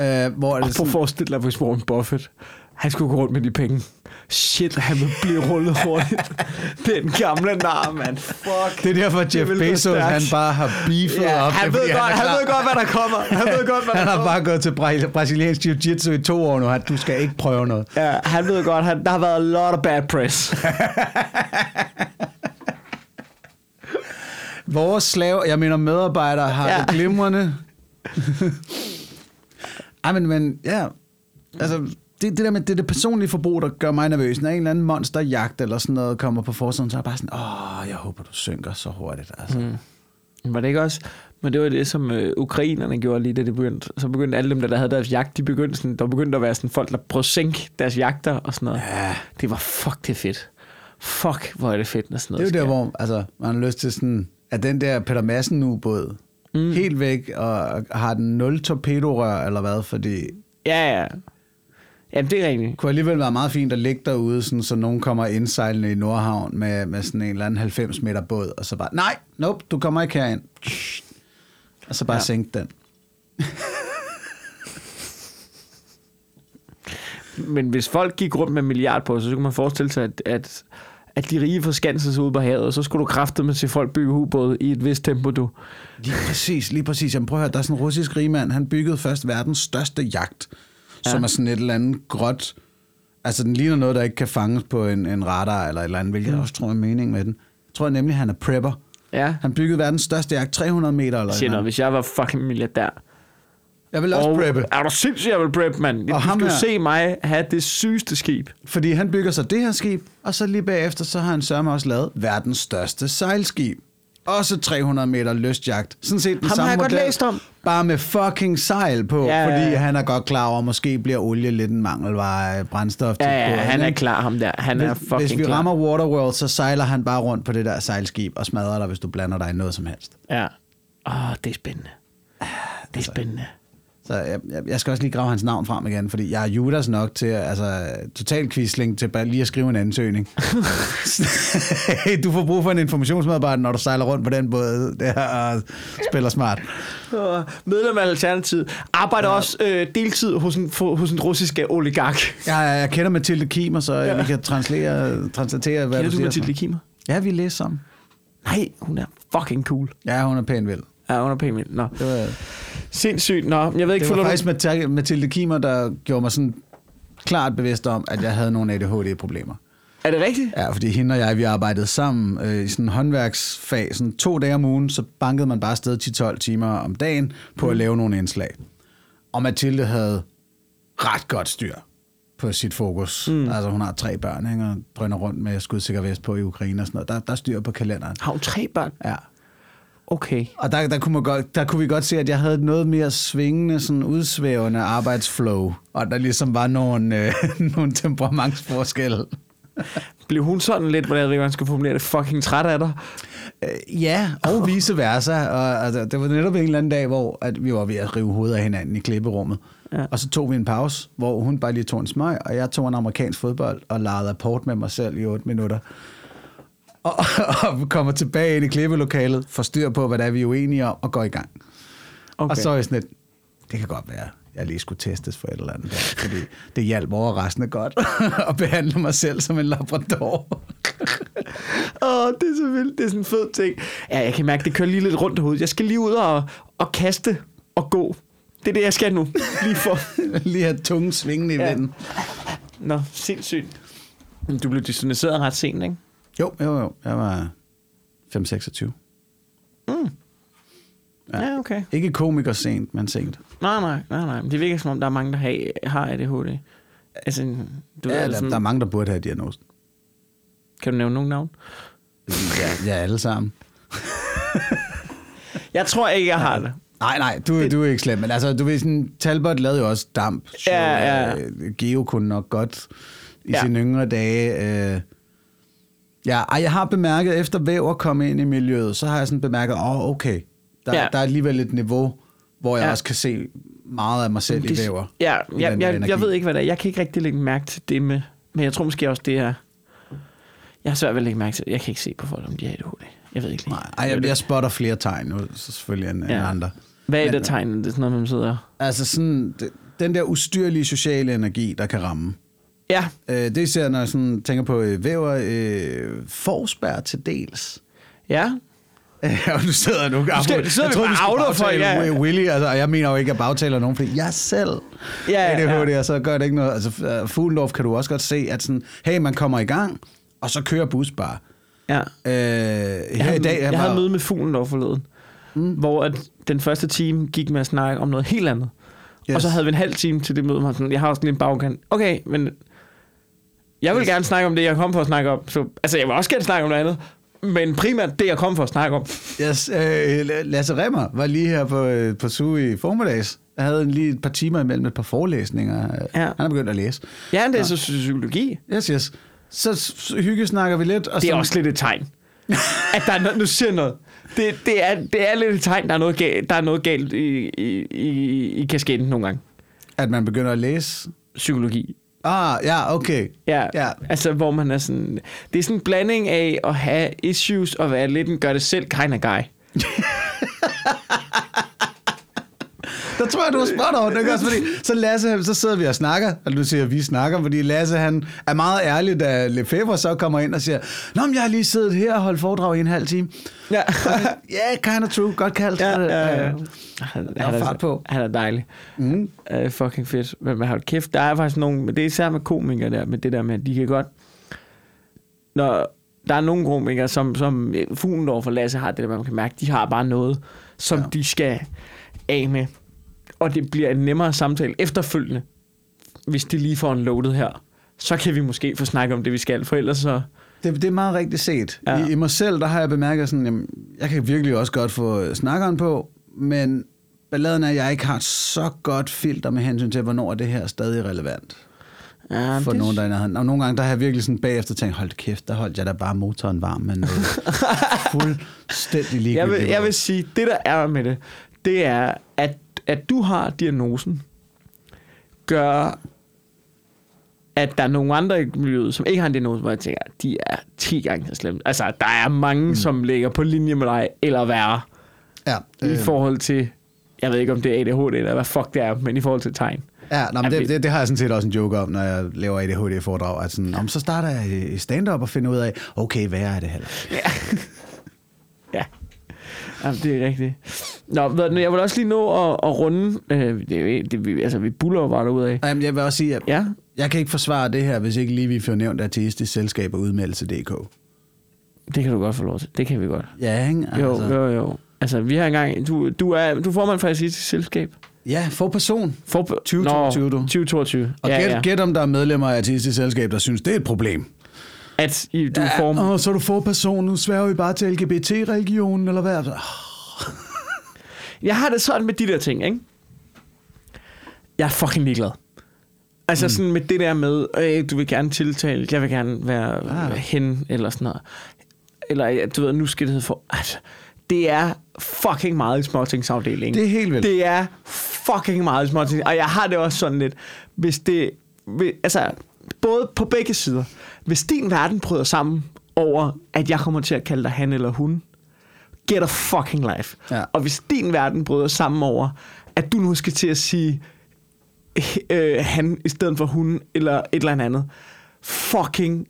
Øh, hvor er Og det prøv at sådan, forestille dig, hvis Warren Buffett, han skulle gå rundt med de penge. Shit, han vil blive rullet hurtigt. Den gamle nar, mand. Fuck. det er derfor, Det Jeff Bezos, han bare har beefet Ja, op. han, det, ved fordi godt, han klar. ved godt, hvad der kommer. Han ved godt, hvad der Han har kommer. bare gået til bra- brasiliansk jiu-jitsu i to år nu. Han, du skal ikke prøve noget. Ja, han ved godt, han, der har været a lot of bad press. Vores slave, jeg mener medarbejdere, har ja. det glimrende. Ej, men, men ja, altså, det, det der med det, det personlige forbrug, der gør mig nervøs. Når en eller anden monsterjagt eller sådan noget kommer på forsiden, så er jeg bare sådan, åh, jeg håber, du synker så hurtigt. Altså. Mm. Var det ikke også? Men det var det, som øh, ukrainerne gjorde lige da det begyndte. Så begyndte alle dem, der, der havde deres jagt, de begyndte sådan, der begyndte at være sådan folk, der prøvede at sænke deres jagter og sådan noget. Ja. Det var fuck, det er fedt. Fuck, hvor er det fedt, når sådan Det er noget jo der, hvor altså, man har lyst til sådan, at den der Peter Madsen ubåd mm. helt væk, og har den nul torpedorør, eller hvad, fordi Ja, ja. Jamen, det er rigtigt. det kunne alligevel være meget fint at ligge derude, sådan, så nogen kommer indsejlende i Nordhavn med, med sådan en eller anden 90 meter båd, og så bare, nej, nope, du kommer ikke herind. Og så bare Ja. sænke den. Men hvis folk gik rundt med en milliard på, så kunne man forestille sig, at, at, at de rige forskanser sig ude på havet, og så skulle du kræfte med til folk bygge ubåde i et vist tempo, du. Lige præcis, lige præcis. Jamen, prøv at høre, der er sådan en russisk rigmand, han byggede først verdens største jagt, ja. som er sådan et eller andet gråt, altså den ligner noget, der ikke kan fanges på en, en radar eller et eller andet, hvilket mm. jeg også tror er mening med den. Jeg tror nemlig, han er prepper. Ja. Han byggede verdens største jagt, 300 meter eller Siger noget, hvis jeg var fucking milliardær. Jeg vil også og preppe, er du sindssygt, jeg vil prep, mand? Du Og ham skal her- se mig have det sygeste skib. fordi han bygger så det her skib, og så lige bagefter, så har han sørme også lavet verdens største sejlskib. Også 300 meter lystjagt. Sådan set den Ham har samme jeg godt model, læst om. Bare med fucking sejl på, Ja, ja, ja, fordi ja. han er godt klar over, at måske bliver olie lidt en mangelvare brændstof til Ja, ja, båden, han er klar, ham der. Han er Hvis, fucking hvis vi klar. rammer Waterworld, så sejler han bare rundt på det der sejlskib og smadrer dig, hvis du blander dig i noget som helst. Ja. Åh, det er spændende. Det er spændende. Så jeg, jeg, jeg skal også lige grave hans navn frem igen, fordi jeg er Judas nok til, altså total quisling til bare lige at skrive en ansøgning. hey, du får brug for en informationsmedarbejder, når du sejler rundt på den båd der og spiller smart. Og medlem af Alternativet. Arbejder ja. også øh, deltid hos en, for, hos en russisk øh, oligark. Jeg, jeg kender Mathilde Kimer, så ja. vi kan translere, translatere, hvad Kender du du siger. Mathilde Kimmer? Ja, vi læser sammen. Nej, hun er fucking cool. Ja, hun er pæn vild. Ja, er pænt vild. Nå. Det var, Sindssygt. Nå, jeg ved ikke, det var faktisk du... Mathilde- Mathilde Kimer, der gjorde mig sådan klart bevidst om, at jeg havde nogle ADHD-problemer. Er det rigtigt? Ja, fordi hende og jeg, vi arbejdede sammen øh, i sådan en håndværksfag, sådan to dage om ugen, så bankede man bare afsted 10-12 timer om dagen på Mm. at lave nogle indslag. Og Mathilde havde ret godt styr på sit fokus. Mm. Altså hun har tre børn, ikke, og drøner rundt med skudsikker vest på i Ukraine og sådan noget. Der, der er styr på kalenderen. Har hun tre børn? Ja. Okay. Og der, der, kunne man godt, der kunne vi godt se, at jeg havde et noget mere svingende, sådan udsvævende arbejdsflow. Og der ligesom var nogle, øh, nogle temperamentsforskelle. Blev hun sådan lidt, hvordan jeg man skal formulere det, fucking træt af dig? Øh, Ja, og vice versa. Og, altså, det var netop en eller anden dag, hvor at vi var ved at rive hovedet af hinanden i klipperummet. Ja. Ja. Og så tog vi en pause, hvor hun bare lige tog en smøg, og jeg tog en amerikansk fodbold og legede apport med mig selv i 8 minutter. Og, og kommer tilbage ind i klippelokalet, får styr på, hvad der er, vi er uenige om, og går i gang. Okay. Og så er jeg sådan lidt, det kan godt være, jeg lige skulle testes for et eller andet, der, fordi det hjalp overraskende godt at behandle mig selv som en labrador. Åh, oh, det er så vildt. Det er sådan en fed ting. Ja, jeg kan mærke, det kører lige lidt rundt i hovedet. Jeg skal lige ud og, og kaste og gå. Det er det, jeg skal nu. Lige for. lige have tunge svingende i Ja. vinden. Nå, sindssygt. Du blev distanceret ret sent, ikke? Jo, jo, jo. Jeg var 5-26. Ja, ja okay. Ikke komiker sent, men sent. Nej, nej, nej, nej. Men Det virker som om, der er mange, der har, har ADHD. Altså, du Ja, ved, der, sådan, der er mange, der burde have diagnosen. Kan du nævne nogle navn? Ja, ja alle sammen. Jeg tror ikke, jeg har det. Nej, nej, du, du er ikke slem. Men altså, du ved, sådan, Talbot lavede jo også damp. Så, Ja, ja. øh, Geo kunne nok godt i ja. sine yngre dage. Øh, ja, ej, jeg har bemærket, efter væver kom ind i miljøet, så har jeg sådan bemærket, åh, oh, okay, der, Ja. ja. der er alligevel et niveau, hvor jeg Ja. ja. også kan se meget af mig selv i Det- væver. Ja, i jeg, jeg, jeg ved ikke, hvad det er. Jeg kan ikke rigtig lægge mærke til det med... Men jeg tror måske også, det er... Jeg har svært ved at lægge mærke til Jeg kan ikke se på folk, om de har ADHD. Jeg ved ikke lige. Nej, ej, jeg, jeg spotter flere tegn nu, så selvfølgelig end, ja. end Ja. andre. Hvad er Men- det tegn? Det er sådan noget, man sidder... Altså sådan, det, den der ustyrlige sociale energi, der kan ramme. Ja, Øh, det især, når jeg sådan tænker på øh, væver, øh, forsbær til dels. ja. Og du sidder nu. Du skal- du sidder vi bare outer for, ja. Willy, altså, og jeg mener jo ikke, at bagtaler nogen, fordi jeg selv Ja, ja, ja. ADHD, og så gør det ikke noget. Altså, øh, Fuglendorf kan du også godt se, at sådan, hey, man kommer i gang, og så kører bus bare. ja. Øh, her Jeg, havde, i dag, jeg var, havde møde med fuglen dog forleden, mm. hvor at den første time gik med at snakke om noget helt andet. Yes. Og så havde vi en halv time til det møde, hvor sådan, jeg har også lige en bagkant. Okay, men jeg vil gerne snakke om det, jeg kom for at snakke om. Så, altså, jeg vil også gerne snakke om noget andet, men primært det, jeg kom for at snakke om. Yes, øh, Lasse Remmer var lige her på, øh, på SUG i formiddags. Jeg havde en, lige et par timer imellem et par forelæsninger. Ja. Han er begyndt at læse. Ja, det er så psykologi. Yes, yes. Så s- hyggesnakker vi lidt. Og Det er så, også lidt et tegn. At der er noget, nu siger noget. Det, det, er, det er lidt et tegn, der er noget galt, der er noget galt i, i, i, i kasketten nogle gange. At man begynder at læse. Psykologi. Ah, ja, okay. Ja, Ja. altså hvor man er sådan... Det er sådan en blanding af at have issues og være lidt en gør det selv kind of guy. Der tror jeg, du har spot on, ikke også? Fordi, så Lasse, så sidder vi og snakker, og du siger, at vi snakker, fordi Lasse, han er meget ærlig, da Lefebvre så kommer ind og siger, Nå, men jeg har lige siddet her og holdt foredrag i en halv time. Ja. Ja, yeah, kind of true. Godt kaldt. ja, ja, ja. Han, er han er, fart på. Han er dejlig. Mm. Uh, fucking fedt. Men man har kæft, der er faktisk nogen, men det er især med komikere der, med det der med, at de kan godt, når der er nogle komikere, som, som øh, Fuglendorf og Lasse har det der, man kan mærke, de har bare noget, som. Ja. de skal af med. Og det bliver en nemmere samtale efterfølgende, hvis de lige får en loaded her. Så kan vi måske få snakket om det, vi skal, for ellers så... Det, det er meget rigtigt set. Ja. I, I mig selv, der har jeg bemærket sådan, jamen, jeg kan virkelig også godt få snakkeren på, men balladen er, at jeg ikke har så godt filter med hensyn til, hvornår er det her stadig relevant Ja, for det, nogen, der er. Og nogle gange, der har jeg virkelig sådan bagefter tænkt, hold kæft, der holdt jeg da bare motoren varm, men noget fuldstændig ligegyldigt. jeg, vil, jeg vil sige, det der er med det, det er, at, at du har diagnosen, gør, at der er nogle andre i miljøet, som ikke har en diagnose, hvor jeg tænker, de er 10 gange så slemme. Altså, der er mange, mm. som ligger på linje med dig, eller værre, ja, øh. i forhold til, jeg ved ikke, om det er ADHD, eller hvad fuck det er, men i forhold til tegn. Ja, nå, men det, det, det har jeg sådan set også en joke om, når jeg laver ADHD-foredrag. At sådan, om, så starter jeg i- stand-up og finder ud af, okay, hvad er det heller? Ja. ja. Jamen, det er rigtigt. Nå, ved du, jeg vil også lige nå at, at runde. Øh, det, det, vi- altså, vi buller jo bare derudad. Jamen, jeg vil også sige, at Ja, jeg kan ikke forsvare det her, hvis ikke lige vi får nævnt artistisk selskab og udmeldelse.dk. det kan du godt få lov til. Det kan vi godt. Ja, ikke? Jo, jo, jo. Altså, vi har engang... Du, du er, du formand for et selskab. Ja, for person. For, 2022, du. 2022. Og ja, gæt, ja. gæt om der er medlemmer af artistisk selskab, der synes, det er et problem. At I, du er form... Åh, så er du for person, nu sværger vi bare til LGBT-religionen, eller hvad? Jeg har det sådan med de der ting, ikke? Jeg er fucking ligeglad. Altså mm. sådan med det der med, øh, du vil gerne tiltale, jeg vil gerne være Ah. hen, eller sådan noget. Eller ja, du ved, nu skal det hedde for... Altså, det er fucking meget i småtingsafdelingen. Det er helt vildt. Det er fucking meget i småtings. Og jeg har det også sådan lidt, hvis det... Hvis, altså, både på begge sider. Hvis din verden bryder sammen, over, at jeg kommer til at kalde dig han eller hun. Get a fucking life. Ja. Og hvis din verden bryder sammen over, at du nu skal til at sige øh, han i stedet for hun, eller et eller andet, fucking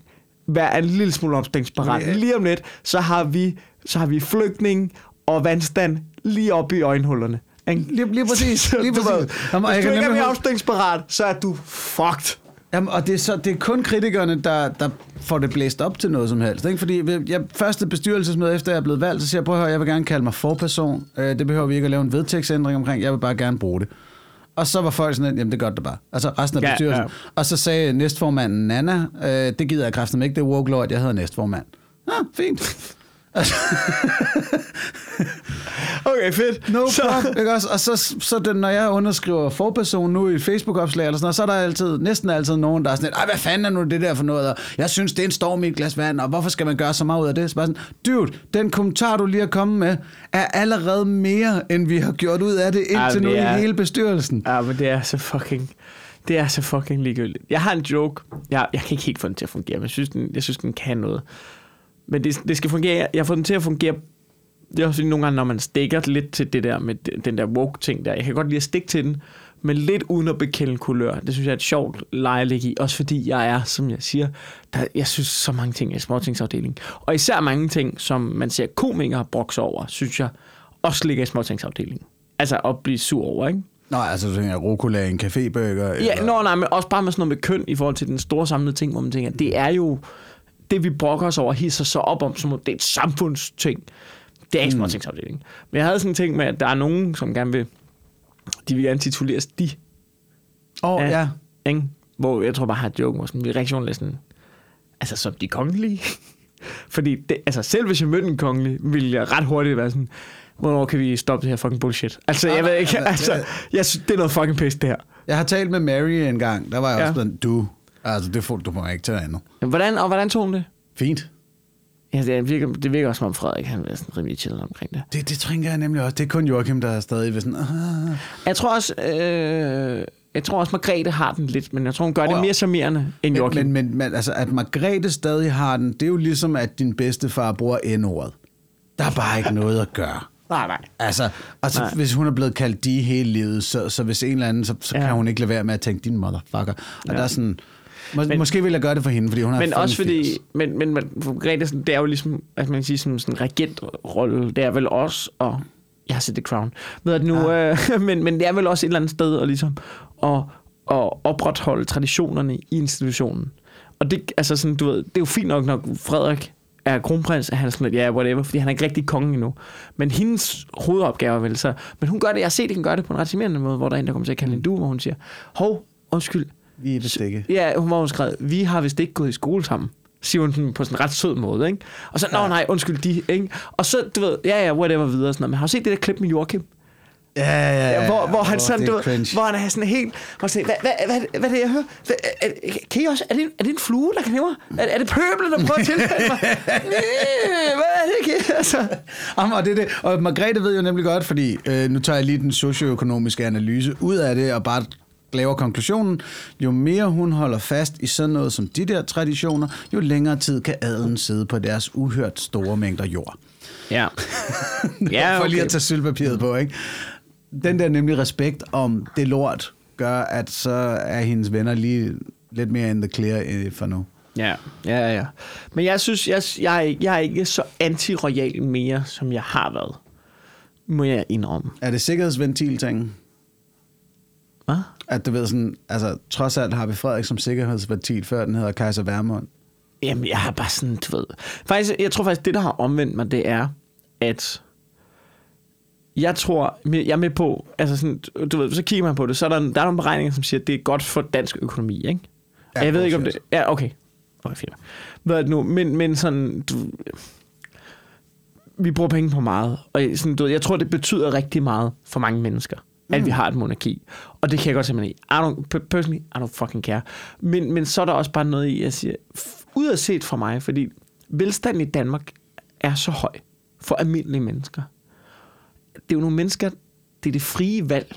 vær en lille smule opstillingsparat. Ja. Lige om lidt, så har vi, så har vi flygtning og vandstand lige oppe i øjenhullerne. Ikke? Lige, lige præcis. Lige præcis. Jamen, Hvis du ikke er mere opstillingsparat, så er du fucked. Jamen, og det er, så, det er kun kritikerne, der, der får det blæst op til noget som helst. Ikke? Fordi jeg, første bestyrelsesmøde, efter jeg er blevet valgt, så siger jeg, prøv at høre, jeg vil gerne kalde mig forperson. Øh, det behøver vi ikke at lave en vedtægtsændring omkring. Jeg vil bare gerne bruge det. Og så var folk sådan, jamen det gør det bare. Altså resten af Ja, bestyrelsen. ja. Og så sagde næstformanden Nana, øh, det gider jeg kraften ikke, det er woke at jeg hedder næstformand. Ah, fint. Altså, Okay, fedt. No så, problem, ikke også? Og så, så den, når jeg underskriver forperson nu i et Facebook-opslag eller sådan noget, så er der altid, næsten altid nogen, der er sådan lidt, hvad fanden er nu det der for noget? Og jeg synes, det er en storm i et glas vand, og hvorfor skal man gøre så meget ud af det? Så bare sådan, dude, den kommentar, du lige har kommet med, er allerede mere, end vi har gjort ud af det indtil Ej, nu det i er- hele bestyrelsen. Ja, men det er så fucking... Det er så fucking ligegyldigt. Jeg har en joke. Jeg, jeg kan ikke helt få den til at fungere, men jeg synes, den, jeg synes, den kan noget. Men det, det skal fungere. Jeg får den til at fungere... Det er også nogle gange, når man stikker lidt til det der med den der woke-ting der. Jeg kan godt lide at stikke til den, men lidt uden at bekende kulør. Det synes jeg er et sjovt leje at ligge i. Også fordi jeg er, som jeg siger, der, jeg synes så mange ting i småtingsafdelingen. Og især mange ting, som man ser komikere brokse over, synes jeg også ligger i småtingsafdelingen. Altså at blive sur over, ikke? Nå, altså, du tænker, rucola i en cafébøger? Ja, nå, nej, men også bare med sådan noget med køn i forhold til den store samlede ting, hvor man tænker, det er jo det, vi brokker os over, hisser så op om, som om det er et samfundsting. Det er ikke mm. småtingsafdelingen. Men jeg havde sådan en ting med, at der er nogen, som gerne vil, de vil gerne tituleres de, Åh, oh, ja. ikke? Hvor jeg tror bare, har et joke, hvor sådan, min reaktion er sådan, altså som de kongelige. Fordi det, altså, selv hvis jeg mødte en kongelig, ville jeg ret hurtigt være sådan, hvornår kan vi stoppe det her fucking bullshit? Altså, jeg ved ikke, altså, jeg synes, det er noget fucking pis, det her. Jeg har talt med Mary en gang, der var jeg Ja. også sådan, du, altså, det får, du må ikke tage andet. Hvordan, og hvordan tog hun det? Fint. Ja, det virker, det virker også som om Frederik, han er sådan rimelig chill omkring det. Det, det tænker jeg nemlig også. Det er kun Joachim, der er stadig ved sådan, ah. Jeg tror også, øh, jeg tror også, Margrethe har den lidt, men jeg tror, hun gør det Åh. mere charmerende end Joachim. Men, men, men altså, at Margrethe stadig har den, det er jo ligesom, at din bedstefar bruger N-ordet. Der er bare ikke noget at gøre. nej, nej. Altså, altså Nej. hvis hun er blevet kaldt de hele livet, så, så hvis en eller anden, så, så Ja. kan hun ikke lade være med at tænke, din motherfucker. Og Ja. der er sådan, må, Men- måske vil jeg gøre det for hende, fordi hun har Men også fordi, 85. men, men, for sådan, det er jo ligesom, at man kan sige, sådan, sådan en regentrolle, det er vel også, og jeg har set The Crown, ved at nu, øh, men, men det er vel også et eller andet sted, at ligesom, at, at opretholde traditionerne i institutionen. Og det, altså sådan, du ved, det er jo fint nok, når Frederik er kronprins, at han er sådan lidt, ja, whatever, fordi han er ikke rigtig konge endnu. Men hendes hovedopgave er vel så, men hun gør det, jeg har set, at hun gør det på en ret charmerende måde, hvor der er en, der kommer til at kalde hende du, hvor hun siger, hov, undskyld, Vi er vist ikke. Ja, hun var hun vi har vist ikke gået i skole sammen. Siger hun sådan på sådan en ret sød måde, ikke? Og så, nå nej, undskyld, de, ikke? Og så, du ved, ja, ja, whatever videre. Sådan noget. Men har du set det der klip med Joachim? Ja, ja, ja. Ja, hvor, hvor han sådan, du ved, hvor han er sådan helt, hvor siger, hvad, hvad, hvad, hvad er det, jeg hører? Hvad, er, kan I også, er det, en- er det en flue, der kan nævne? Er, er det pøblen, der prøver at tilfælde mig? Øh, hvad er det, ikke? Altså, Jamen, og, det, er det. og Margrethe ved jo nemlig godt, fordi øh, nu tager jeg lige den socioøkonomiske analyse ud af det, og bare laver konklusionen. Jo mere hun holder fast i sådan noget som de der traditioner, jo længere tid kan adelen sidde på deres uhørt store mængder jord. ja. Ja, For lige okay. at tage sølvpapiret på, ikke? Den der nemlig respekt om det lort, gør, at så er hendes venner lige lidt mere in the clear for nu. Ja, ja, ja. Men jeg synes, jeg, jeg, ikke- jeg er ikke så anti-royal mere, som jeg har været. Må jeg indrømme. Er det sikkerhedsventil-ting? Hvad? At du ved sådan, altså trods alt har vi Frederik som sikkerhedsventil, før den hedder Kaiser Værmund. Jamen, jeg har bare sådan, du ved... Faktisk, jeg tror faktisk, det, der har omvendt mig, det er, at jeg tror, jeg er med på, altså sådan, du ved, så kigger man på det, så er der, der er nogle beregninger, som siger, at det er godt for dansk økonomi, ikke? Ja, jeg ved ikke, om det... Ja, okay. Okay, fint. Hvad er det nu? Men, men sådan... Du, vi bruger penge på meget, og sådan, du ved, jeg tror, det betyder rigtig meget for mange mennesker, at vi har et monarki. Og det kan jeg godt simpelthen i. I don't, per- personally, I don't fucking care. Men, men så er der også bare noget i, jeg siger, ud af set for mig, fordi velstanden i Danmark er så høj for almindelige mennesker. Det er jo nogle mennesker, det er det frie valg,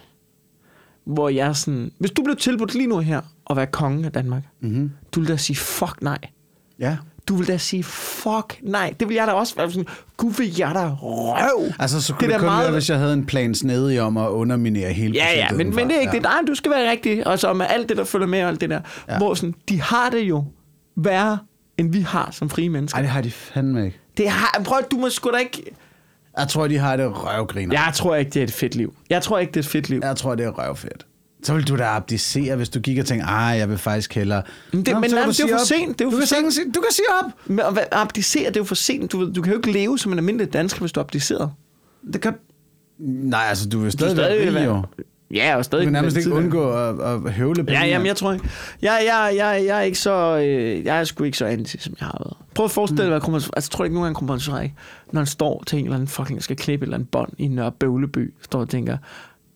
hvor jeg er sådan, hvis du blev tilbudt lige nu her at være konge af Danmark, Mm-hmm. du ville da sige, fuck nej. Ja. Du vil da sige, fuck, nej. Det vil jeg da også være sådan, gud vil jeg da røv. Altså, så kunne Det det, kun meget- være, hvis jeg havde en plan snedig om at underminere hele Ja, ja, men, men det er ikke ja. det. Nej, du skal være rigtig. Og så med alt det, der følger med og alt det der. Ja. Hvor sådan, de har det jo værre, end vi har som frie mennesker. Ej, det har de fandme ikke. Det har, prøv, du må sgu da ikke... Jeg tror, de har det røvgriner. Jeg tror ikke, det er et fedt liv. Jeg tror ikke, det er et fedt liv. Jeg tror, det er røvfedt. Så vil du da abdicere, hvis du gik og tænkte, ej, jeg vil faktisk hellere... Men det- men nej, kan men du det er jo for sent. Det er jo du, for kan sent. sige- du kan sige op. Men at hvad- abdicere, det er jo for sent. Du, du kan jo ikke leve som en almindelig dansker, hvis du abdicerer. Det kan... Nej, altså, du vil Du er stadig, være rig, jo. Ja, og stadig... Du kan nærmest ikke undgå at, at høvle penge. Ja, jamen, jeg tror ikke. Jeg, jeg, jeg, jeg er ikke så... Øh, jeg er sgu ikke så anti, som jeg har været. Prøv at forestille dig, hvad kommer... Altså, tror du ikke, nogen gange kommer ikke? Når han står til en eller anden fucking... Skal klippe et eller andet bånd i Nørre Bøvleby. Står og tænker,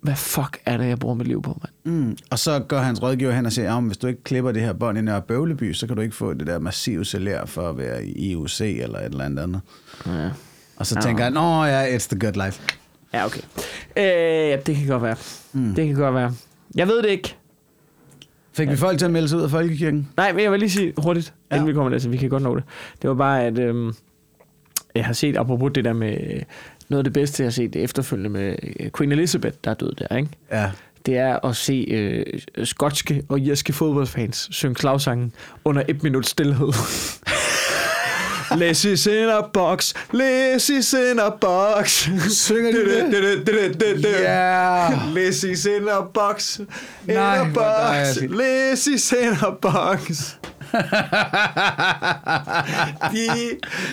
hvad fuck er det, jeg bruger mit liv på, mand? Mm. Og så går hans rådgiver hen og siger, ja, hvis du ikke klipper det her bånd i Nørre Bøvleby, så kan du ikke få det der massive salær for at være i IUC eller et eller andet andet. Ja, Og så tænker han, nå ja, it's the good life. ja okay. Øh, ja, det kan godt være. Mm. Det kan godt være. Jeg ved det ikke. Fik vi folk til at melde sig ud af folkekirken? Nej, men jeg vil lige sige hurtigt, Ja. inden vi kommer der, så vi kan godt nå det. Det var bare, at øhm, jeg har set, apropos det der med øh, noget af det bedste, jeg har set efterfølgende med øh, Queen Elizabeth, der er død der, ikke? Ja. Det er at se øh, skotske og irske fodboldfans synge slagsangen under et minut stillhed. Let's is in a box, let's is in a box. Synger de det? Ja. Let's is in a box, in Nej, a box, is in a box. De,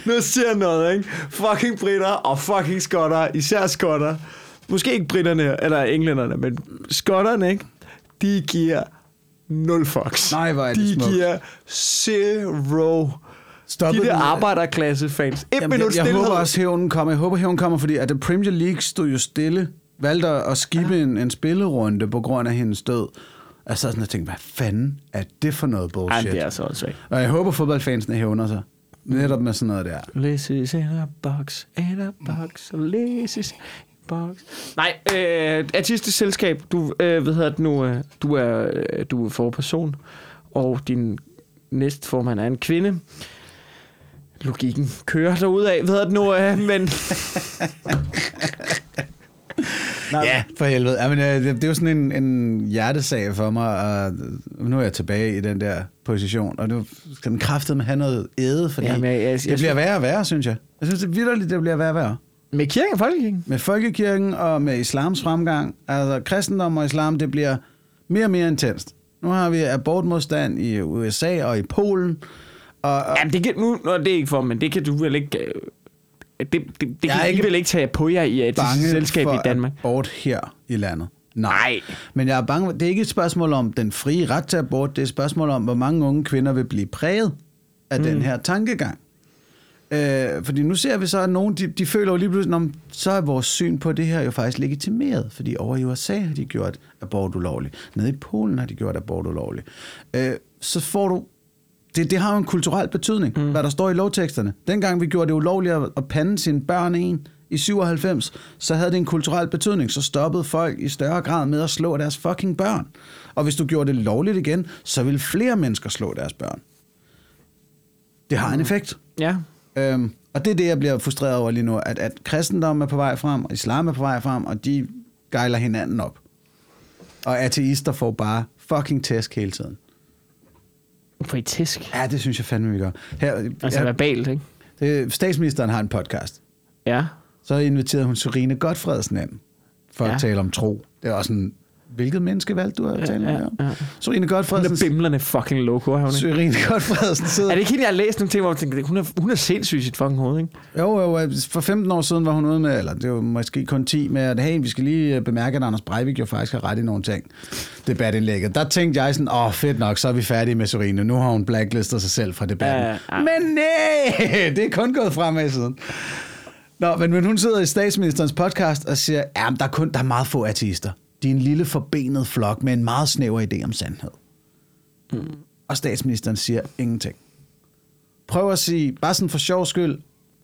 nu siger jeg noget, ikke? Fucking britter og fucking skotter, især skotter. Måske ikke britterne, eller englænderne, men skotterne, ikke? De giver nul fucks. Nej, hvor er det De smukt. giver zero. Stoppede de der den- arbejderklasse fans. Et Jamen, minut jeg, jeg håber også, hævnen kommer. Jeg håber, hævnen kommer, fordi at The Premier League stod jo stille, valgte at skippe en, en spillerunde på grund af hendes død. Og så sådan, jeg tænkte, hvad fanden er det for noget Ej, bullshit? det er så også Og jeg håber, fodboldfansene hævner sig. Netop med sådan noget der. This is in a box, in a box, this is box. Nej, øh, artistisk selskab, du øh, ved det nu, øh, du er øh, du er forperson, og din næste formand er en kvinde. Logikken kører derudad, ved det nu, øh, men... Nej, Ja, for helvede. Jamen, øh, det, det er jo sådan en, en hjertesag for mig, og nu er jeg tilbage i den der position, og nu skal den kraftedeme have noget æde, fordi Jamen, jeg- jeg- jeg det bliver værre og værre, synes jeg. Jeg synes det er vidderligt, det bliver værre og værre. Med kirken og folkekirken? Med folkekirken og med islams fremgang, altså kristendom og islam, det bliver mere og mere intenst. Nu har vi abortmodstand i USA og i Polen, og, og Jamen, det kan, nu, nu er det ikke for, men det kan du vel ikke... Det, det, det Jeg kan I ikke vel ikke tage på jer i et selskab i Danmark? abort her i landet. Nej. Men jeg er bange, det er ikke et spørgsmål om den frie ret til abort, det er et spørgsmål om, hvor mange unge kvinder vil blive præget af mm. den her tankegang. Øh, fordi nu ser vi så, at nogen, de, de føler jo lige pludselig, om så er vores syn på det her jo faktisk legitimeret. Fordi over i USA har de gjort abort ulovligt. Nede i Polen har de gjort abort ulovligt. Øh, så får du... Det, det har jo en kulturel betydning, mm. hvad der står i lovteksterne. Dengang vi gjorde det ulovligt at, pande sine børn en i 97, så havde det en kulturel betydning. Så stoppede folk i større grad med at slå deres fucking børn. Og hvis du gjorde det lovligt igen, så ville flere mennesker slå deres børn. Det har en effekt. Ja. Øhm, og det er det, jeg bliver frustreret over lige nu, at, at kristendom er på vej frem, og islam er på vej frem, og de gejler hinanden op. Og ateister får bare fucking tæsk hele tiden. På et tisk. Ja, det synes jeg fandme, vi gør. Her, Altså ja, verbalt, ikke? det, statsministeren har en podcast. Ja. Så inviterede hun Serine Godfredsen ind for Ja. at tale om tro. Det er også sådan, hvilket menneske valgte du at tale ja, med om? ja. Serine Hun er Godfredsen, bimlerne fucking loco, er hun ikke? Serine Godfredsen sidder Er det ikke hende, jeg har læst nogle ting, hvor jeg hun er, hun er sindssyg i sit fucking hoved, ikke? Jo, jo, for 15 år siden var hun ude med, eller det var måske kun 10, med at hey, vi skal lige øh, bemærke, at Anders Breivik jo faktisk har ret i nogle ting. Debatindlægget. Der tænkte jeg sådan, åh oh, fedt nok, så er vi færdige med Sorine. Nu har hun blacklistet sig selv fra debatten. Ja, ja. Men nej, det er kun gået fremad siden. Nå, men, men hun sidder i statsministerens podcast og siger, ja, der er, kun, der er meget få ateister. De er en lille forbenet flok med en meget snæver idé om sandhed. Mm. Og statsministeren siger ingenting. Prøv at sige, bare sådan for sjov skyld,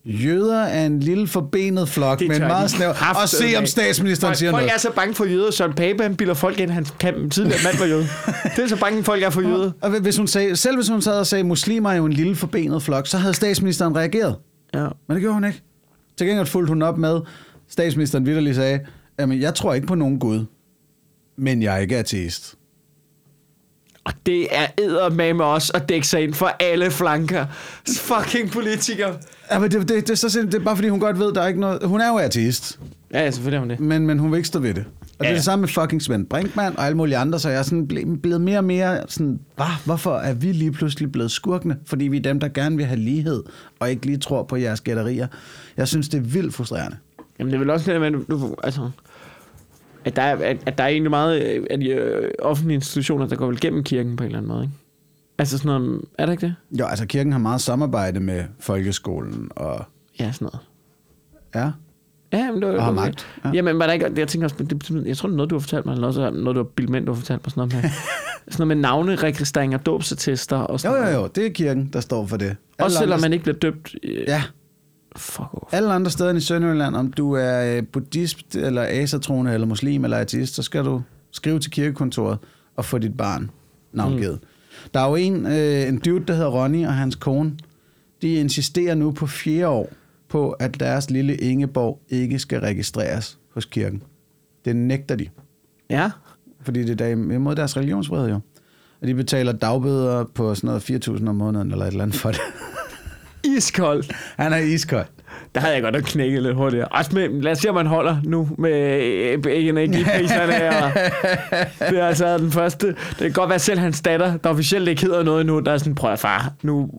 Jøder er en lille forbenet flok, men tør meget snæver. Og se, om statsministeren folk, siger folk noget. er så bange for jøder, Søren Pape, han bilder folk ind, han kan tidligere mand var jøde. Det er så bange, folk er for jøder. Og hvis hun sagde, selv hvis hun sad og sagde, muslimer er jo en lille forbenet flok, så havde statsministeren reageret. Ja. Men det gjorde hun ikke. Til gengæld fulgte hun op med, statsministeren vidderligt sagde, jamen jeg tror ikke på nogen Gud, men jeg er ikke ateist. Og det er eddermame også at dække sig ind for alle flanker. Fucking politikere. Ja, men det, det, det, er så simpelthen, det er bare fordi, hun godt ved, der er ikke noget... Hun er jo ateist, Ja, ja, selvfølgelig er hun det. men, men hun vil ikke stå ved det. Og ja. det er det samme med fucking Svend Brinkmann og alle mulige andre, så jeg er sådan ble, blevet mere og mere sådan, Hva? hvorfor er vi lige pludselig blevet skurkene? Fordi vi er dem, der gerne vil have lighed, og ikke lige tror på jeres gætterier. Jeg synes, det er vildt frustrerende. Jamen, det er vel også det, at, du, altså, at, der er, at, at der er egentlig meget øh, af de øh, offentlige institutioner, der går vel gennem kirken på en eller anden måde, ikke? Altså sådan noget, er der ikke det? Jo, altså kirken har meget samarbejde med folkeskolen, og Ja, sådan noget. ja, Ja, men det var, Og har okay. magt, ja. Ja. Jamen, var der ikke, jeg tænker også, det, jeg tror, det er noget, du har fortalt mig, eller også noget, du har ind, du har fortalt mig, sådan noget med, sådan noget med navneregistrering og dåbsattester og jo, sådan jo, noget. jo, det er kirken, der står for det. Også Alle selvom andre- man ikke bliver døbt. Øh, Ja, Fuck off. alle andre steder i Sønderjylland, om du er øh, buddhist, eller asatroende, eller muslim, eller ateist, så skal du skrive til kirkekontoret og få dit barn navngivet. Mm. Der er jo en, øh, en dude, der hedder Ronny, og hans kone, de insisterer nu på fire år på, at deres lille Ingeborg ikke skal registreres hos kirken. Det nægter de, Ja. fordi det er der imod deres religionsfrihed jo. Og de betaler dagbøder på sådan noget 4.000 om måneden, eller et eller andet for det. Iskoldt. Han er iskold. Der havde jeg godt nok knækket lidt hurtigere. Også med, lad os se, om man holder nu med øh, energipriserne. Og det er altså den første. Det kan godt være selv hans datter, der officielt ikke hedder noget nu, der er sådan, prøv at far, nu,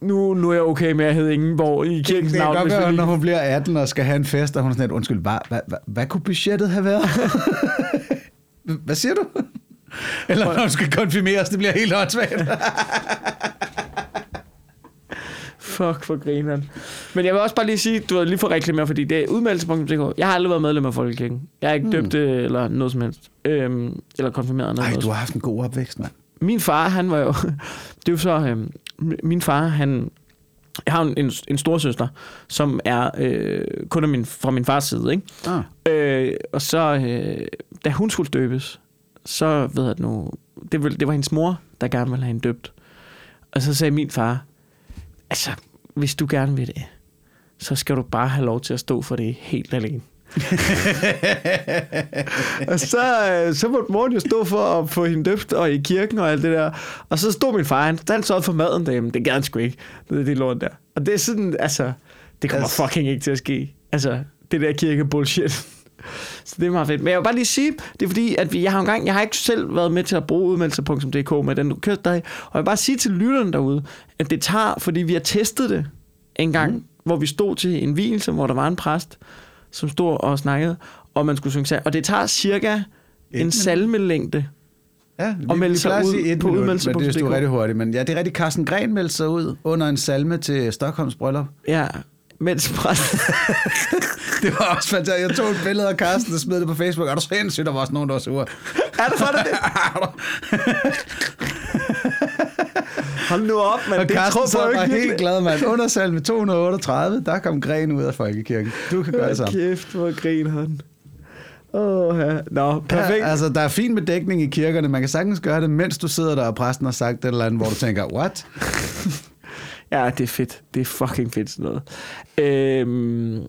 nu, nu er jeg okay med at hedde Ingeborg i kirkens Det kan navn. godt være, lige- når hun bliver 18 og skal have en fest, og hun er sådan lidt, undskyld, hvad, hvad, hvad, hvad kunne budgettet have været? hvad siger du? Eller når hun skal konfirmeres, det bliver helt åndssvagt. Fuck for grineren. Men jeg vil også bare lige sige, du har lige for reklamere, fordi det er udmeldelse.dk. Jeg har aldrig været medlem af Folkekirken. Jeg er ikke døbt øh, eller noget som helst. Øhm, eller konfirmeret. Eller Ej, noget du har haft en god opvækst, mand. min far, han var jo... Det er jo så... Øh, min far, han... Jeg har en, en stor søster, som er øh, kun af min, fra min fars side, ikke? Ah. Øh, og så, øh, da hun skulle døbes, så ved jeg nu... Det, var- det var hendes mor, der gerne ville have hende døbt. Og så sagde min far, altså, hvis du gerne vil det, så skal du bare have lov til at stå for det helt alene. og så, øh, så måtte moren jo stå for at få hende døbt og i kirken og alt det der. Og så stod min far, han, han så for maden derhjemme. Det gad han sgu ikke. Det er det lort der. Og det er sådan, altså, det kommer Altså- fucking ikke til at ske. Altså, det der kirke bullshit. Så det er meget fedt. Men jeg vil bare lige sige, det er fordi, at vi, jeg har engang, jeg har ikke selv været med til at bruge udmeldelse.dk med den, du kørte dig. Og jeg vil bare sige til lytterne derude, at det tager, fordi vi har testet det en gang, mm. hvor vi stod til en hvilelse, hvor der var en præst, som stod og snakkede, og man skulle synge sang. Og det tager cirka en salmelængde. Ja, vi, Og melde sig ud sige på minut, udmeldelse.dk. men det stod rigtig hurtigt. Men ja, det er rigtig, Carsten Gren meldte sig ud under en salme til Stockholms bryllup. Ja, mens præsten... Det var også fantastisk. Jeg tog et billede af Carsten og smed det på Facebook. Er du sindssygt, der var også nogen, der var sure. er det for det? Hold nu op, men Og det Carsten tror jeg ikke helt glad, mand. Under salme 238, der kom Gren ud af folkekirken. Du kan gøre det samme. Kæft, hvor griner han. Åh, ja. Nå, perfekt. Ja, altså, der er fint med dækning i kirkerne. Man kan sagtens gøre det, mens du sidder der, og præsten har sagt et eller andet, hvor du tænker, what? Ja, det er fedt. Det er fucking fedt sådan noget. Øhm,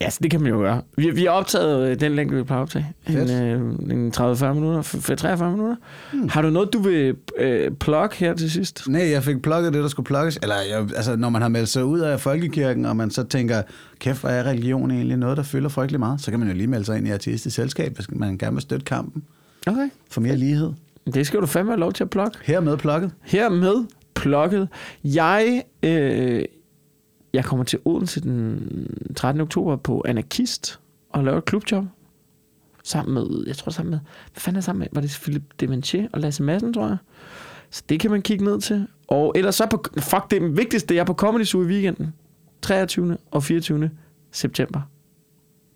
ja, så det kan man jo gøre. Vi, vi har optaget øh, den længde, vi plejer at optage. En, øh, en 30-40 minutter, f- 43 minutter. Hmm. Har du noget, du vil øh, plukke her til sidst? Nej, jeg fik plukket det, der skulle plukkes. Eller jeg, altså, når man har meldt sig ud af folkekirken, og man så tænker, kæft, hvor er religion egentlig noget, der fylder frygtelig meget, så kan man jo lige melde sig ind i artistisk selskab, hvis man gerne vil støtte kampen Okay. for mere lighed. Det skal du fandme have lov til at plukke. Hermed plukket. Hermed plukket. Jeg, øh, jeg kommer til Odense den 13. oktober på Anarkist og laver et klubjob. Sammen med, jeg tror sammen med, hvad fanden er sammen med, var det Philip Dementier og Lasse Madsen, tror jeg. Så det kan man kigge ned til. Og ellers så på, fuck det vigtigste, jeg er på Comedy Zoo i weekenden. 23. og 24. september.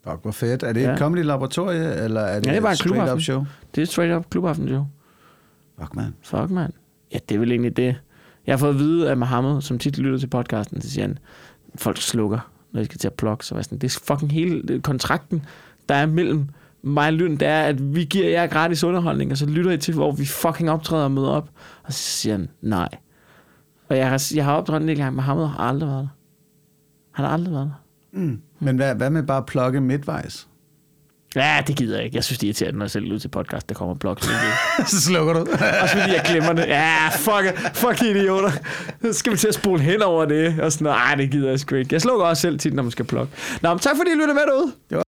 Fuck, hvor fedt. Er det ja. Et comedy laboratorie, eller er det, Ja, det er bare et straight up show? Det er straight up klubaften, jo. Fuck, man. Fuck, mand. Ja, det er vel egentlig det. Jeg har fået at vide af Mohammed, som tit lytter til podcasten, så siger han, folk slukker, når de skal til at plukke. Så var sådan, det er fucking hele kontrakten, der er mellem mig og Lyden, det er, at vi giver jer gratis underholdning, og så lytter I til, hvor vi fucking optræder og møder op. Og så siger han, nej. Og jeg har, jeg har optrådt en del gange, Mohammed har aldrig været der. Han har aldrig været der. Mm. Men hvad, hvad med bare at plukke midtvejs? Ja, det gider jeg ikke. Jeg synes, det er irriterende, når jeg selv ud til podcast, der kommer blok. så slukker du. Også fordi jeg glemmer det. Ja, fuck, fuck idioter. Så skal vi til at spole hen over det. Og sådan noget. Ej, det gider jeg sgu ikke. Jeg slukker også selv tit, når man skal plukke. Nå, men tak fordi I lyttede med derude.